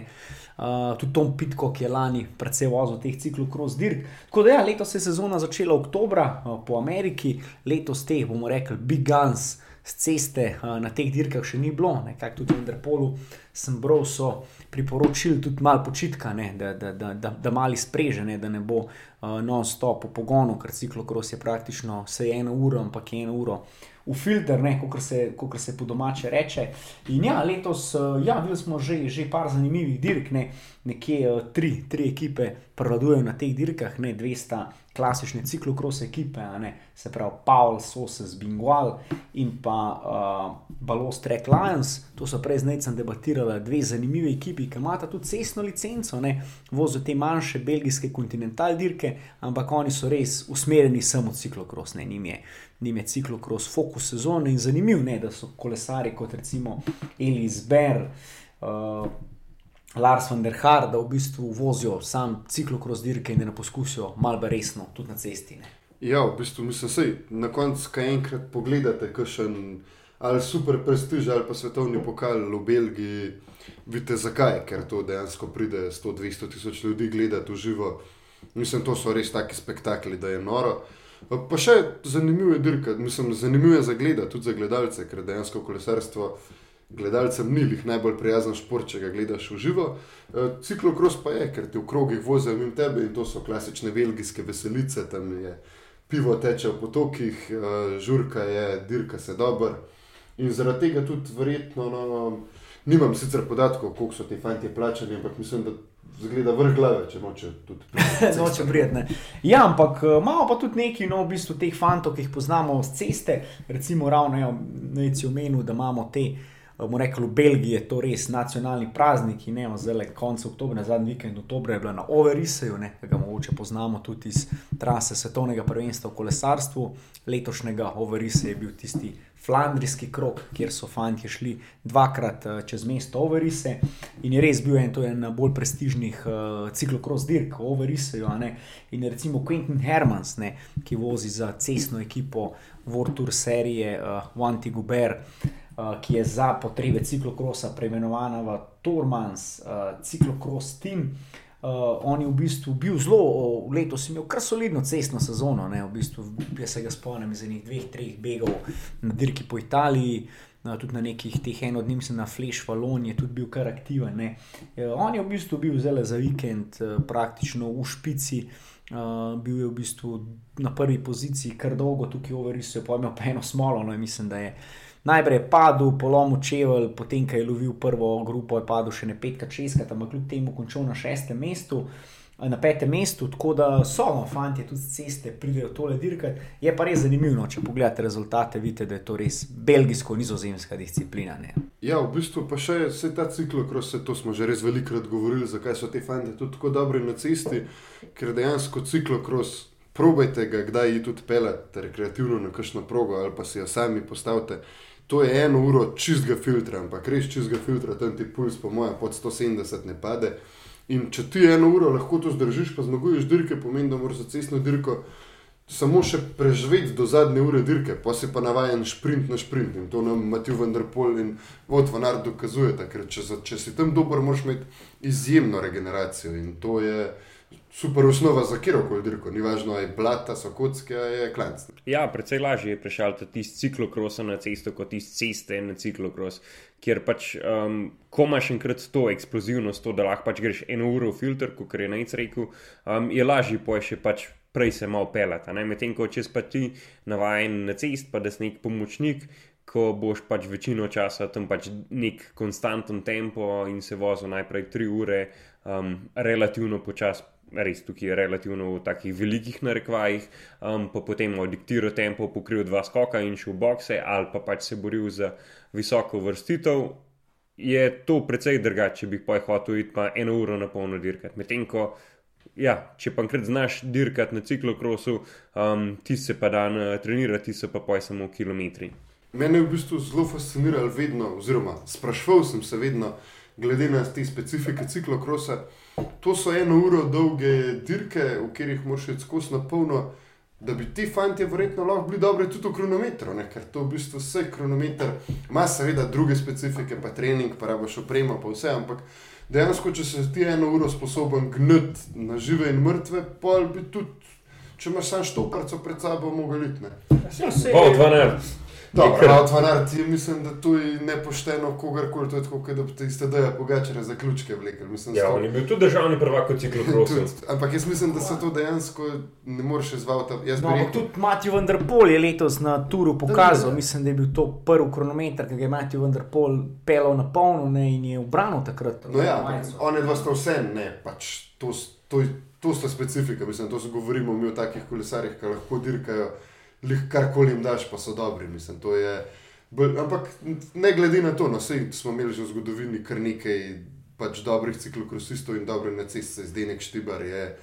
Uh, tudi Tom Pitko, ki je lani predvsej vozil teh ciklo Cross dirk. Tako da ja, letos je sezona začela oktobra uh, po Ameriki, letos teh bomo rekli Big Guns z ceste na teh dirkah še ni bilo, nekako tudi v Vanderpolu sem bral, so priporočili tudi malo počitka, ne, da, da, da, da, da mali sprežene, da ne bo uh, non-stop v pogonu, ker ciklokros je praktično vse eno uro, ampak eno uro v filter, kot se, se po domače reče. In ja, letos ja, videli smo že, že par zanimivih dirk, ne, nekje tri, tri ekipe prevladujejo na teh dirkah, ne dve sta klasične ciklokros ekipe, se pravi Paul, Soses, Bingual in pa uh, Balos Trek Lions. To so prej z Necem debatirali dve zanimivi ekipi, ki imata tudi cestno licenco, ne, vozijo te manjše belgijske kontinentalne dirke, ampak oni so res usmerjeni samo ciklokros, ne njim je. Nim je ciklokros fokus sezone in zanimiv je, da so kolesari kot recimo Elis Ber, uh, Lars van der Haar, da v bistvu vozijo sam ciklokros dirke in da ne poskusijo malo resno tudi na cesti. Ne. Ja, v bistvu mislim, da na koncu, kaj enkrat pogledate, kakšen ali super prestiž ali pa svetovni pokal v Belgiji, vidite zakaj, ker to dejansko pride 100-200 tisoč ljudi gledati v živo. Mislim, to so res taki spektakli, da je noro. Pa še zanimivo je dirkati, mislim, zanimivo je za gledati, tudi za gledalce, ker dejansko kolesarstvo gledalcem ni jih najbolj prijazen šport, če ga gledaš v živo. E, ciklokros pa je, ker ti v krogih vozijo mimo tebe in to so klasične belgijske veselice, tam je pivo teče v potokih, e, žurka je, dirka se dobro. In zaradi tega tudi verjetno, no, nimam sicer podatkov, koliko so ti fanti plačani, ampak mislim, da zgleda vrh glave, če noče tudi. (laughs) noče prijetne. Ja, ampak e, imamo pa tudi nekaj, no, v bistvu teh fantov, ki jih poznamo z ceste, recimo ravno, ja, neci omenil, da imamo te bomo rekli, v Belgiji je to res nacionalni praznik in ne vem, zdaj le konec oktobra, zadnji vikend oktobra je bila na Overisseju, ki ga mogoče poznamo tudi iz trase svetovnega prvenstva v kolesarstvu. Letošnjega Overisse je bil tisti flandrijski krok, kjer so fanti šli dvakrat uh, čez mesto Overisse in je res bil en, en bolj prestižnih uh, ciklokros dirk v Overisseju. In recimo Quentin Hermans, ne, ki vozi za cestno ekipo World Tour serije uh, Wanti Guber. Uh, ki je za potrebe ciklokrosa preimenovana v Tormans, uh, ciklokros Team. Uh, Uh, on je v bistvu bil zelo, uh, letos imel kar solidno cestno sezono. V bistvu, jaz se ga spomnim iz enih dveh, treh begov na dirki po Italiji, uh, tudi na nekih teh enodnevnih, mislim, na Flash Valon je tudi bil kar aktiven. Uh, on je v bistvu bil zelo za vikend, uh, praktično v špici. Uh, bil je v bistvu na prvi poziciji, kar dolgo tukaj v Overisu, je imel pa eno smolo, no, mislim, da je najprej padel, polomil čevelj, potem, ko je lovil prvo grupo, je padel še ne petka, šestka, tam kljub temu končal na šestem mestu. Na petem mestu, tako da so, no, fanti, tudi ceste pridejo tole dirkati. Je pa res zanimivo, če pogledate rezultate, vidite, da je to res belgijsko-nizozemska disciplina. Ne? Ja, v bistvu pa še vse ta ciklokros, to smo že res velikokrat govorili, zakaj so ti fanti tudi tako dobri na cesti, ker dejansko ciklokros, probajte ga, kdaj jih tudi pelete rekreativno na kakšno progo ali pa si jo sami postavite to je eno uro čistega filtra, ampak res čistega filtra, tam ti puls, po mojem, pod 170 ne pade. In če ti eno uro lahko to zdržiš, pa zmaguješ dirke, pomeni, da moraš za cestno dirko samo še preživeti do zadnje ure dirke, pa si pa navaden sprint na sprint. In to nam Matiju Vendrpol in Vodvanar dokazujeta, ker če, če si tam dober, moraš imeti izjemno regeneracijo. In to je super osnova za kjerkoli dirko, ni važno, ali je blata, so kocke, ali je klanc. Ja, precej lažje je prešaliti tisti ciklokros na cesto, kot tisti ceste na ciklokros, kjer pač, um, ko imaš enkrat to eksplozivnost, to, da lahko pač greš eno uro v filter, kot je najc rekel, um, je lažje še pač. Prej se malo pelata, medtem ko če pa ti navaden na cest, pa da si nek pomočnik, ko boš pač večino časa tam pač nek konstanten tempo in se vozil najprej tri ure, um, relativno počasi, res tukaj relativno v takih velikih narekvajih, um, pa potem odiktiral tempo, pokril dva skoka in šel v boxe, ali pa pač se boril za visoko vrstitev, je to precej drugače, če bi pa hotel iti pa eno uro na polno dirkati. Medtem ko, ja, če pa enkrat znaš dirkati na ciklokrosu, um, ti se pa dan trenirati, ti se pa poj samo kilometri. Mene je v bistvu zelo fasciniralo vedno, oziroma sprašval sem se vedno, glede na te specifike ciklokrosa. To so eno uro dolge dirke, v katerih moraš iti skozi na polno, da bi ti fanti verjetno lahko bili dobri tudi v kronometru, ne? ker to v bistvu vse kronometer ima, seveda, druge specifike, pa trening, pa rabaš opremo, pa vse, ampak dejansko, če se ti eno uro sposoben gnati na žive in mrtve, pa bi tudi, če imaš samo štoparco pred sabo, mogel iti. Ja, se je. Pa, 12. Prav, tvanar, ti mislim, da tu je nepošteno kogarkoli, to je tako, da bi te iste dve pogačene zaključke vlekel. Ja, on je bil tudi državni prvak kot ciklopros. ampak jaz mislim, da se to dejansko ne moreš izvati. No, rekel... ampak tudi Matij Vendrpol je letos na turu pokazal, da, mislim, da je bil to prvi kronometer, ki ga je Matij Vendrpol pelal na polno ne, in je obranil takrat. No ja, on je dva sta vse, ne, pač to, to, to, to sta specifika, mislim, to se govorimo mi o takih kolesarjih, ki lahko dirkajo karkoli jim daš, pa so dobri. Mislim, je, ampak ne glede na to, no, sej, smo imeli že v zgodovini kar nekaj pač dobrih ciklokrosistov in dobre na cesti, zdaj nek štibar je.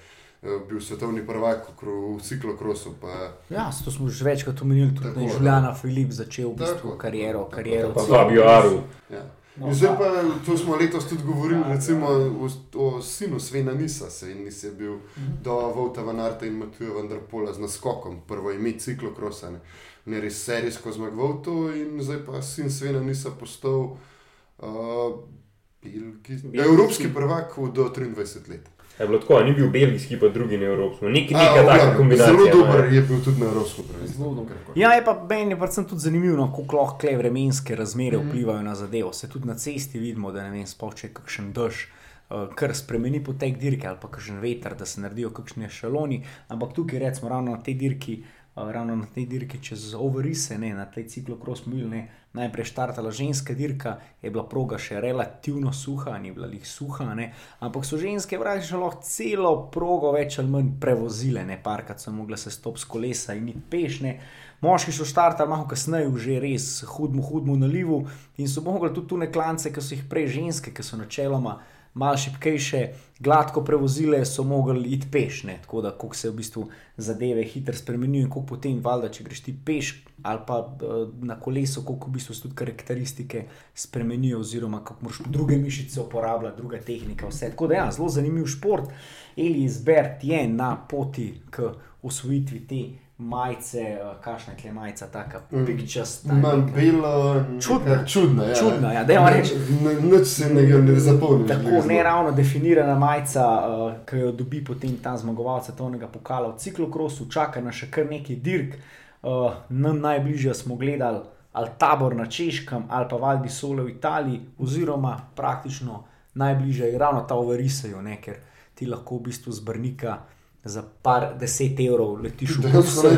Eh, bil svetovni prvak v ciklokrosu. Pa... Ja, to smo že večkrat omenili, tudi Julian Filip začel v bistvu kariero. kariero pa Fabio Aru. Ja. No, zdaj pa, to smo letos tudi govorili, ja, recimo ja. O, o sinu Svena Nisa, se in Nis je bil mhm. do Vauta Van Arta in Matuja Vendrpola z naskokom, prvo ime ciklokrosa, ne, ne res serijsko zmagoval to in zdaj pa sin Svena Nisa postal uh, Belgi, evropski prvak do 23 let. Je bilo tako, ni bil belgijski, pa drugi na evropskem. Nek, neka taka kombinacija. Zelo dober je bil tudi na evropskem. Ja, je pa meni predvsem tudi zanimivo, kako lahko vremenske razmere mm. vplivajo na zadevo. Se tudi na cesti vidimo, da ne vem, spoče kakšen dež. Uh, kar spremeni potek dirke ali pa kakšen veter, da se naredijo kakšni šaloni. Ampak tukaj, recimo, ravno na tej dirki ravno na tej dirki čez overise, ne, na tej ciklokros mil, ne, najprej štartala ženska dirka, je bila proga še relativno suha, ni bila jih suha, ne, ampak so ženske že lahko celo progo več ali manj prevozile, ne, parkrat so mogle se stop s kolesa in iti pešne. Moški so štartali malo kasneje, že res hudmo, hudmo nalivu in so mogli tudi tu neklance, ki so jih prej ženske, ki so načeloma malo šipkejše, gladko prevozile, so mogli iti pešne. Tako da, ko se v bistvu zadeve hitro spremenijo in ko potem, valjda, če greš ti peš ali pa uh, na kolesu, koliko v bistvu se tudi karakteristike spremenijo, oziroma kako moraš druge mišice uporabljati, druga tehnika, vse. Tako da, ja, zelo zanimiv šport. Eli izbert je na poti k usvojitvi te majice, uh, kakšna je majica, tako pikčasta. Imam bilo Čudna. čudno. Ja. Čudna, ja, dajmo reči. Noč se ne, ne zapolni. Tako ne ravno definirana majica, uh, ki jo dobi potem ta zmagovalec svetovnega pokala v ciklokrosu, čaka na še kar nekaj dirk. Uh, nam najbližje smo gledali ali tabor na Češkem ali pa Valdi Sole v Italiji, oziroma praktično najbližje je ravno ta overisajo, ker ti lahko v bistvu zbrnika za par deset evrov letiš v Bruselj.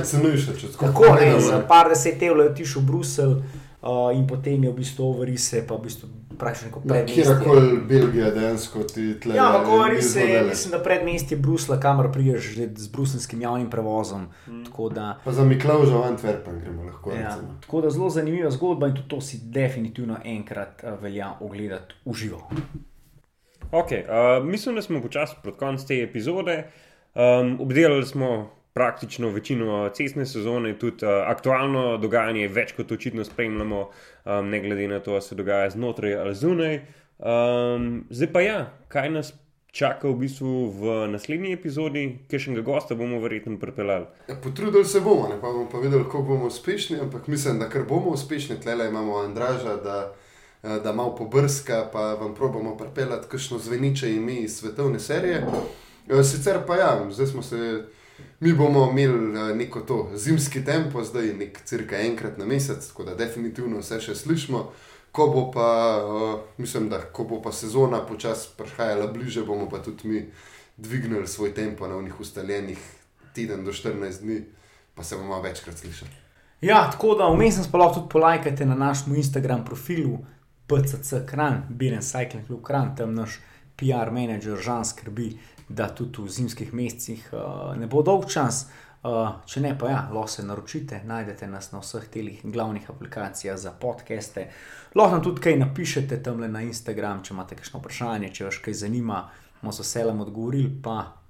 tako pogledamo, za par deset evrov letiš v Bruselj uh, in potem je v bistvu overise, pa v bistvu praktično kot Na predmestje. kjerkoli Belgija dejansko ti tle. Ja, ampak govori ni se, zgodele. mislim, da predmestje Brusla, kamor priješ že z bruselskim javnim prevozom. Tako da, Pa za Miklauža v Antwerpen gremo lahko. ja, recimo. tako da zelo zanimiva zgodba in tudi to si definitivno enkrat uh, velja ogledati v živo. Okay, uh, mislim, da smo počasi proti koncu te epizode. Um, obdelali smo praktično večino cestne sezone, tudi uh, aktualno dogajanje več kot očitno spremljamo, um, ne glede na to, ali se dogaja znotraj ali zunaj. Um, zdaj pa ja, kaj nas čaka v bistvu v naslednji epizodi, kakšnega gosta bomo verjetno pripeljali. Ja, potrudili se bomo, ne pa bomo pa videli, kako bomo uspešni, ampak mislim, da ker bomo uspešni, tle imamo Andraža, da, eh, da malo pobrska, pa vam probamo pripeljati kakšno zveniče ime iz svetovne serije. Eh, Sicer pa ja, zdaj smo se, mi bomo imeli eh, neko to zimski tempo, zdaj nek cirka enkrat na mesec, tako da definitivno vse še slišimo. Ko bo pa, uh, mislim, da ko bo pa sezona počasi prihajala bliže, bomo pa tudi mi dvignili svoj tempo na unih ustaljenih teden do 14 dni, pa se bomo večkrat slišali. Ja, tako da vmes nas pa lahko tudi polajkate na našem Instagram profilu PCC Kran, Biren Cycling Club Kran, tam naš PR menedžer Žan skrbi, da tudi v zimskih mesecih uh, ne bo dolg čas. Uh, če ne, pa ja, lahko se naročite, najdete nas na vseh telih glavnih aplikacijah za podcaste. Lahko nam tudi kaj napišete tam na Instagram, če imate kakšno vprašanje, če vas kaj zanima, bomo z veseljem odgovorili. Pa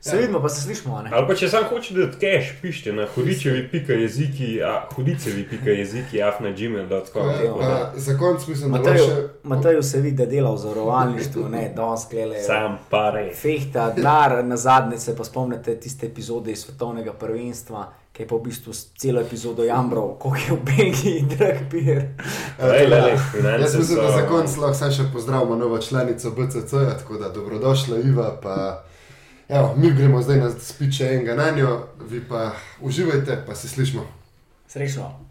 se Ja. vidimo, pa se slišimo. a ne? Ali pa če sam hočete, da cache pišete na hudičevi.jeziki, hudičevi.jeziki, afna.gmail.com. Ja, za konec mislim, da bo Mateju, še. Mateju se vidi, da dela v zavarovalništvu, ne, danes glede. Sam pare. Fehta, denar, na zadnje se pa spomnite tiste epizode iz svetovnega prvenstva, ki je pa v bistvu celo epizodo jambral, koliko je v Belgiji (laughs) drag lej, lej, Jaz mislim, da za konec lahko še pozdravimo novo članico BCC, -ja, tako da dobrodošla Iva. Pa, evo, mi gremo zdaj na spiče enega na njo, vi pa uživajte, pa se slišmo. Srečno.